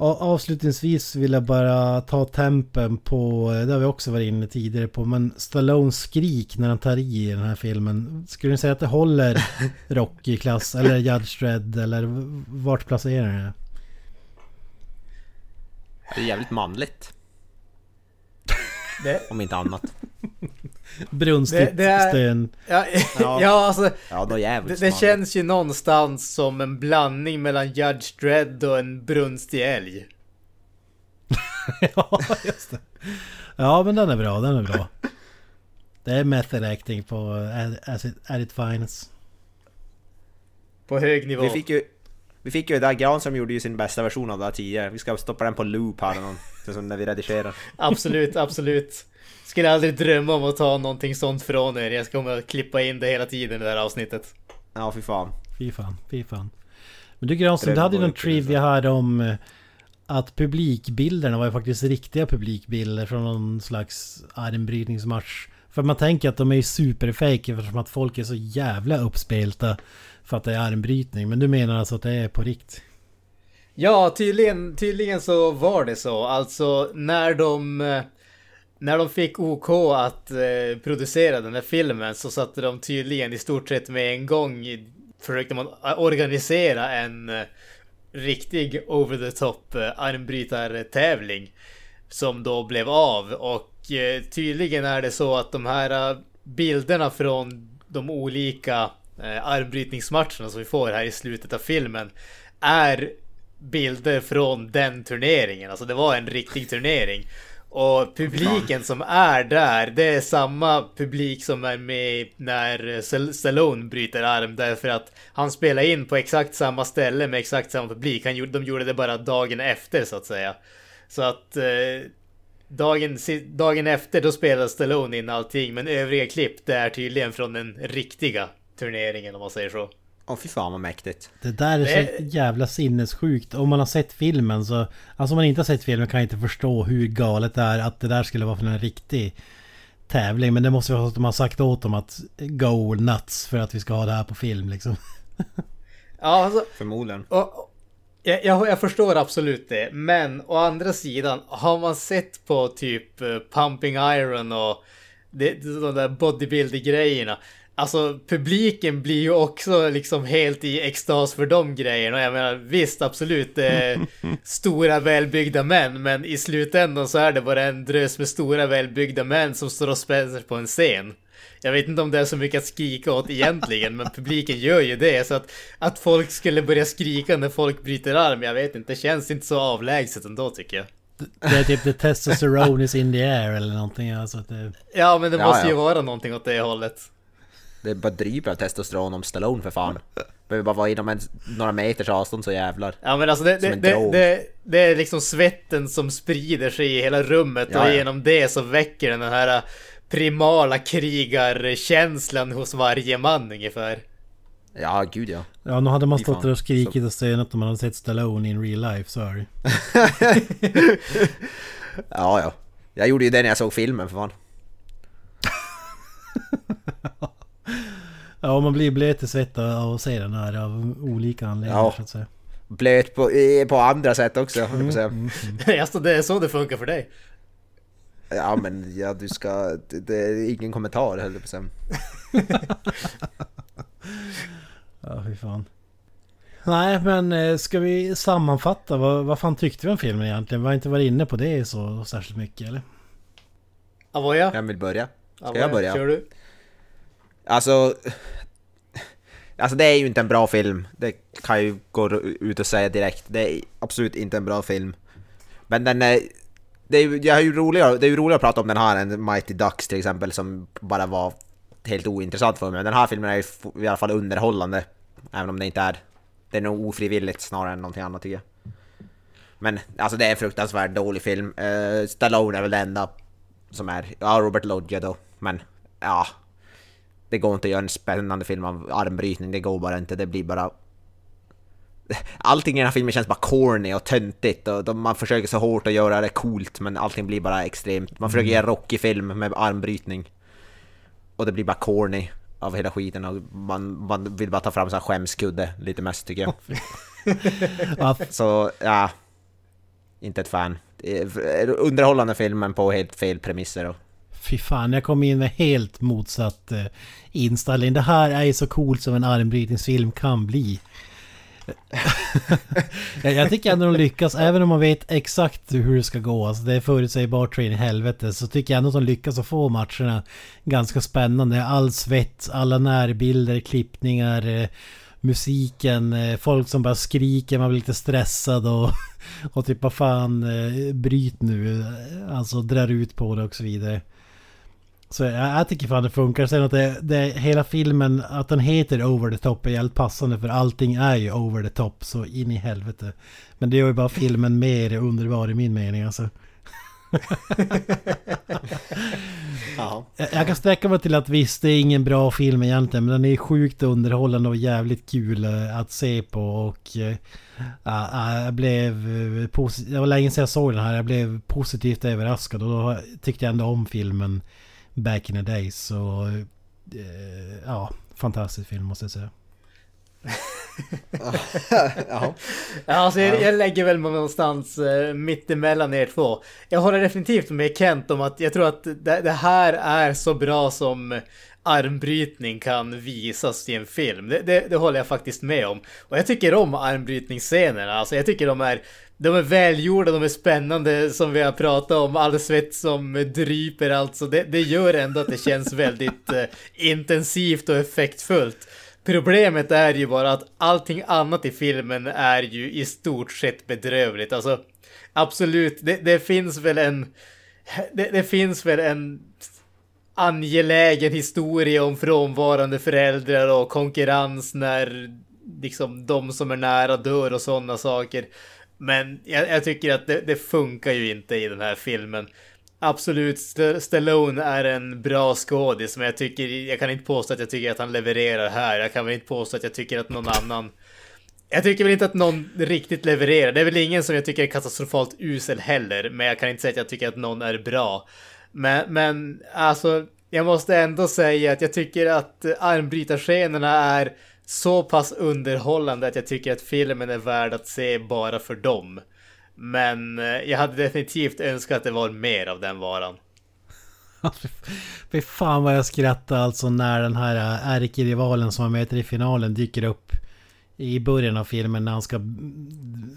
Avslutningsvis vill jag bara ta tempen på, det har vi också varit inne tidigare på, men Stallones skrik när han tar i i den här filmen. Skulle ni säga att det håller Rocky-klass eller Judge Dredd eller vart placerar ni det? Det är jävligt manligt. Det, Om inte annat. Det- det stön. ja, Ja. ja, alltså. Ja, då Det, jävligt det manligt. känns ju någonstans som en blandning mellan Judge Dredd och en brunstig älg. ja, just det. Ja, men den är bra, den är bra. Det är method acting på at, it, at it finest. På hög nivå. Vi fick ju... Vi fick ju där Granström gjorde ju sin bästa version av det här tidigare. Vi ska stoppa den på loop här någon, som när vi redigerar. Absolut, absolut. Skulle aldrig drömma om att ta någonting sånt från er. Jag kommer att klippa in det hela tiden i det här avsnittet. Ja, fy fan. Fy fan, fy fan. Men du Granström, du hade ju någon trivia här om eh, att publikbilderna var ju faktiskt riktiga publikbilder från någon slags armbrytningsmatch. För man tänker att de är ju superfake eftersom att folk är så jävla uppspelta för att det är armbrytning. Men du menar alltså att det är på rikt? Ja, tydligen, tydligen så var det så. Alltså när de... Eh, när de fick OK att eh, producera den här filmen så satte de tydligen i stort sett med en gång försökte man eh, organisera en eh, riktig over the top eh, armbrytartävling som då blev av och eh, tydligen är det så att de här eh, bilderna från de olika Eh, armbrytningsmatcherna som vi får här i slutet av filmen är bilder från den turneringen. Alltså det var en riktig turnering. Och publiken som är där, det är samma publik som är med när Stallone bryter arm. Därför att han spelar in på exakt samma ställe med exakt samma publik. Han gjorde, de gjorde det bara dagen efter så att säga. Så att eh, dagen, dagen efter då spelar Stallone in allting. Men övriga klipp det är tydligen från den riktiga turneringen om man säger så. Åh fy fan vad mäktigt. Det där är så jävla sinnessjukt. Om man har sett filmen så... Alltså om man inte har sett filmen kan jag inte förstå hur galet det är att det där skulle vara för en riktig tävling. Men det måste vara så att de har sagt åt dem att go nuts för att vi ska ha det här på film liksom. Ja, alltså, Förmodligen. Och, och- jag, jag, jag förstår absolut det, men å andra sidan, har man sett på typ eh, Pumping Iron och det, de där bodybuilder-grejerna, alltså publiken blir ju också liksom helt i extas för de grejerna. Och jag menar visst, absolut, det är stora välbyggda män, men i slutändan så är det bara en drös med stora välbyggda män som står och spänner på en scen. Jag vet inte om det är så mycket att skrika åt egentligen, men publiken gör ju det. Så att, att folk skulle börja skrika när folk bryter arm, jag vet inte, det känns inte så avlägset ändå tycker jag. Det är typ the testosterone is in the air eller någonting. Alltså att det, Ja, men det Ja, måste ju ja. vara någonting åt det hållet. Det är bara dryper av testosteron om Stallone för fan. Behöver bara vara inom en, några meters avstånd så jävlar. Ja men alltså det, det, det, det, det är liksom svetten som sprider sig i hela rummet Ja, och ja. genom det så väcker den här primala krigarkänslan hos varje man ungefär. Ja, gud ja. ja, nu hade man stått där och skrikit och stönat om man hade sett Stallone in real life, sorry. Ja, ja. Jag gjorde ju det när jag såg filmen för fan. Ja, man blir blöt av att se den här av olika anledningar Ja. så att säga. Blöt på, eh, på andra sätt också, höll jag på att säga. alltså det är så det funkar för dig. Ja men ja, du ska... Det, det är ingen kommentar höll jag på att säga. Ja, fy fan. Nej, men eh, ska vi sammanfatta? Vad, vad fan tyckte vi om filmen egentligen? Vi har inte varit inne på det så särskilt mycket eller? Avoya? Jag vill börja. Ska Avoya, jag börja? Kör du? Alltså... Alltså det är ju inte en bra film. Det kan jag ju gå ut och säga direkt. Det är absolut inte en bra film. Men den är... Det är, ju- jag är ju roligare, det är ju roligare att prata om den här än Mighty Ducks till exempel som bara var helt ointressant för mig. Men den här filmen är ju i alla fall underhållande. Även om det inte är... Det är nog ofrivilligt snarare än någonting annat tycker jag. Men alltså det är en fruktansvärt dålig film. Uh, Stallone är väl det enda som är... Ja, Robert Loggia då. Men ja, det går inte att göra en spännande film av armbrytning, det går bara inte, det blir bara... Allting i den här filmen känns bara corny och töntigt och man försöker så hårt att göra det coolt men allting blir bara extremt. Man försöker göra en rockig film med armbrytning. Och det blir bara corny av hela skiten och man, man vill bara ta fram så här skämskudde lite mest tycker jag. Ja, Så ja, inte ett fan. Är Underhållande filmen på helt fel premisser och Fy fan, jag kom in med helt motsatt eh, inställning. Det här är ju så coolt som en armbrytningsfilm kan bli. jag, jag tycker ändå de lyckas, även om man vet exakt hur det ska gå. Alltså det är förutsägbart train i helvete. Så tycker jag ändå att de lyckas att få matcherna ganska spännande. All svett, alla närbilder, klippningar, eh, musiken, eh, folk som bara skriker, man blir lite stressad och, och typ vad fan, eh, bryt nu. Eh, alltså drar ut på det och så vidare. Så jag, jag tycker fan det funkar. Sen att det, det, hela filmen, att den heter Over the Top är jävligt passande för allting är ju over the top så in i helvete. Men det gör ju bara filmen mer underbar i min mening alltså. Ja. Jag, kan sträcka mig till att visst, det är ingen bra film egentligen men den är sjukt underhållande och jävligt kul eh, att se på och... ja, jag blev... eh, posi- Det var länge sedan jag såg den här. Jag blev positivt överraskad och då tyckte jag ändå om filmen back in the days. Så... eh, Ja, fantastisk film måste jag säga. ja. Ja, alltså jag, jag lägger väl mig någonstans uh, mittemellan er två. Jag håller definitivt med Kent om att jag tror att det, det här är så bra som armbrytning kan visas i en film. Det, det, det håller jag faktiskt med om. Och jag tycker om armbrytningsscenerna. Alltså jag tycker de är, de är välgjorda, de är spännande som vi har pratat om. All svett som dryper alltså. Det, det gör ändå att det känns väldigt eh, intensivt och effektfullt. Problemet är ju bara att allting annat i filmen är ju i stort sett bedrövligt. Alltså absolut, det, det finns väl en... Det, det finns väl en angelägen historia om frånvarande föräldrar och konkurrens när liksom de som är nära dör och sådana saker. Men jag, jag tycker att det, det, funkar ju inte i den här filmen. Absolut, St Stallone är en bra skådis, men jag tycker, jag kan inte påstå att jag tycker att han levererar här. Jag kan väl inte påstå att jag tycker att någon annan... Jag tycker väl inte att någon riktigt levererar. Det är väl ingen som jag tycker är katastrofalt usel heller, men jag kan inte säga att jag tycker att någon är bra. Men, men alltså, jag måste ändå säga att jag tycker att armbrytarscenerna är så pass underhållande att jag tycker att filmen är värd att se bara för dem. Men eh, jag hade definitivt önskat att det var mer av den varan. Fy fan vad jag skrattade alltså när den här eh, ärkerivalen som var med i finalen dyker upp i början av filmen när han ska,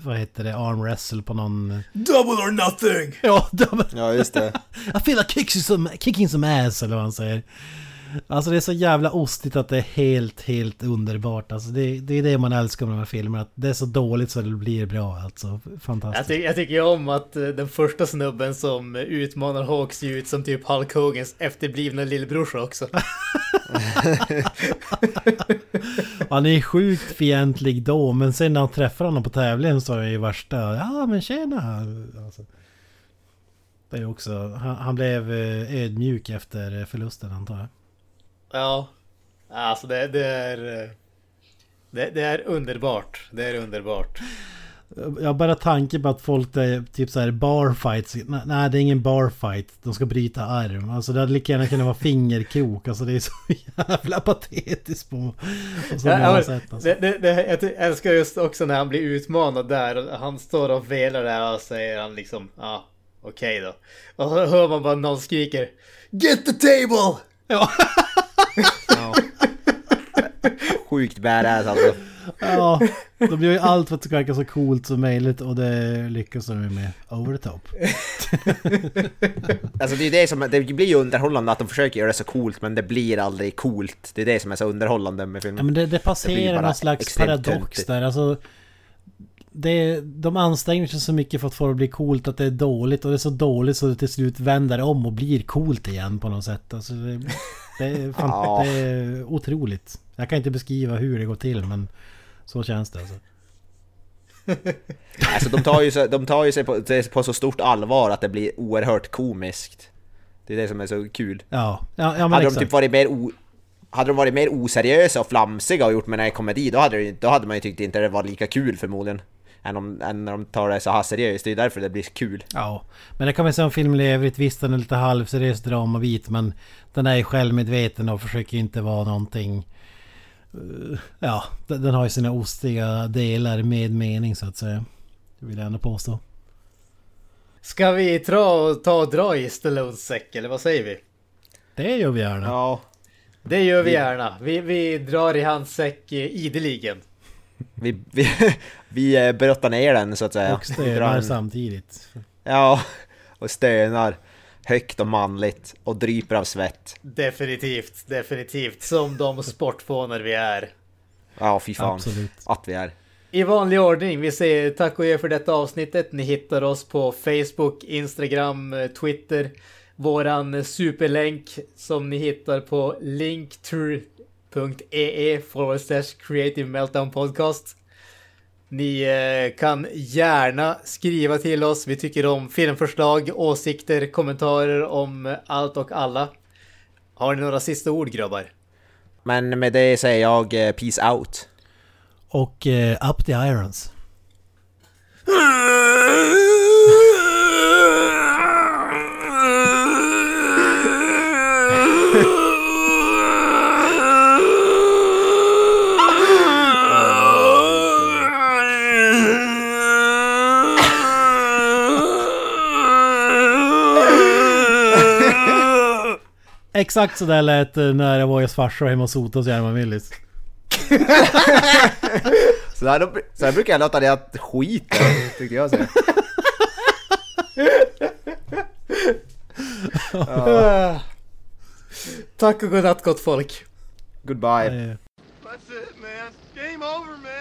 vad heter det, arm wrestle på någon... Double or nothing! Ja, double... ja just det. I feel like kicking some, kicking some ass eller vad han säger. Alltså det är så jävla ostigt att det är helt, helt underbart. Alltså det, det är det man älskar med de här filmerna. Att det är så dåligt så det blir bra alltså. Fantastiskt. Jag, ty jag tycker ju om att den första snubben som utmanar Hawk ser ut som typ Hulk Hogans efterblivna lillebrorsa också. han är sjukt fientlig då, men sen när han träffar honom på tävlingen så är han ju värsta... Ja men tjena! Alltså. Det är också... Han, han blev eh, ödmjuk efter eh, förlusten antar jag. Ja, alltså det, det är... Eh, det, det, är underbart. Det är underbart. Jag har bara tanke på att folk är typ så här barfights. Nej, det är ingen barfight. De ska bryta arm. Alltså det hade lika gärna kunnat vara fingerkrok. Alltså det är så jävla patetiskt på, på så många ja, sätt. Alltså. Det, det, det, jag älskar just också när han blir utmanad där. Han står och velar där och säger han liksom ja, okej okay då. Och så hör man bara någon skriker Get the table! Ja. ja. Sjukt badass alltså. Ja, de gör ju allt för att det ska verka så coolt som möjligt och det lyckas de med over the top. Alltså det är det som, det blir ju underhållande att de försöker göra det så coolt men det blir aldrig coolt. Det är det som är så underhållande med filmen. Ja men det, det passerar bara någon slags paradox töntigt. där. Alltså, det, de anstränger sig så mycket för att få det att bli coolt att det är dåligt och det är så dåligt så det till slut vänder om och blir coolt igen på något sätt. Alltså, det, det, är, fan, Ja. det är otroligt. Jag kan inte beskriva hur det går till men så känns det alltså. Alltså de tar ju, så, de tar ju sig på, på så stort allvar att det blir oerhört komiskt. Det är det som är så kul. Ja, ja, ja men hade de exakt. typ varit mer o, hade de varit mer oseriösa och flamsiga och gjort med en komedi då hade, det, då hade man ju tyckt inte det var lika kul förmodligen. Än, om, än när de tar det så här seriöst, det är därför det blir kul. Ja, men det kan man säga om filmen i övrigt. Visst den är lite halvseriös dramabit men den är ju självmedveten och försöker inte vara någonting... eh, Ja, den har ju sina ostiga delar med mening så att säga. Det vill jag ändå påstå. Ska vi ta, ta och dra i Stallones säck eller vad säger vi? Det gör vi gärna. Ja. Det gör vi Vi- gärna. Vi, vi drar i hans säck eh, ideligen. Vi, vi, vi eh, brottar ner den så att säga. Och stönar en- samtidigt. Ja, och stönar högt och manligt och dryper av svett. Definitivt, definitivt. Som de sportfånar vi är. Ja, fy fan. Absolut. Att vi är. I vanlig ordning, vi säger tack och er för detta avsnittet. Ni hittar oss på Facebook, Instagram, eh, Twitter. Våran superlänk som ni hittar på linktree.ee forward slash creative meltdown podcast. Ni eh, kan gärna skriva till oss. Vi tycker om filmförslag, åsikter, kommentarer om allt och alla. Har ni några sista ord grabbar? Men med det säger jag eh, peace out. Och eh, Up the Irons. Exakt så där lät det när jag var hos farsa hemma hos Sotos i Herman Willys. Så där, då- så där brukar jag låta det att skita, tyckte jag säga. Tack och godnatt gott folk. Goodbye. That's it, man. Game over, man.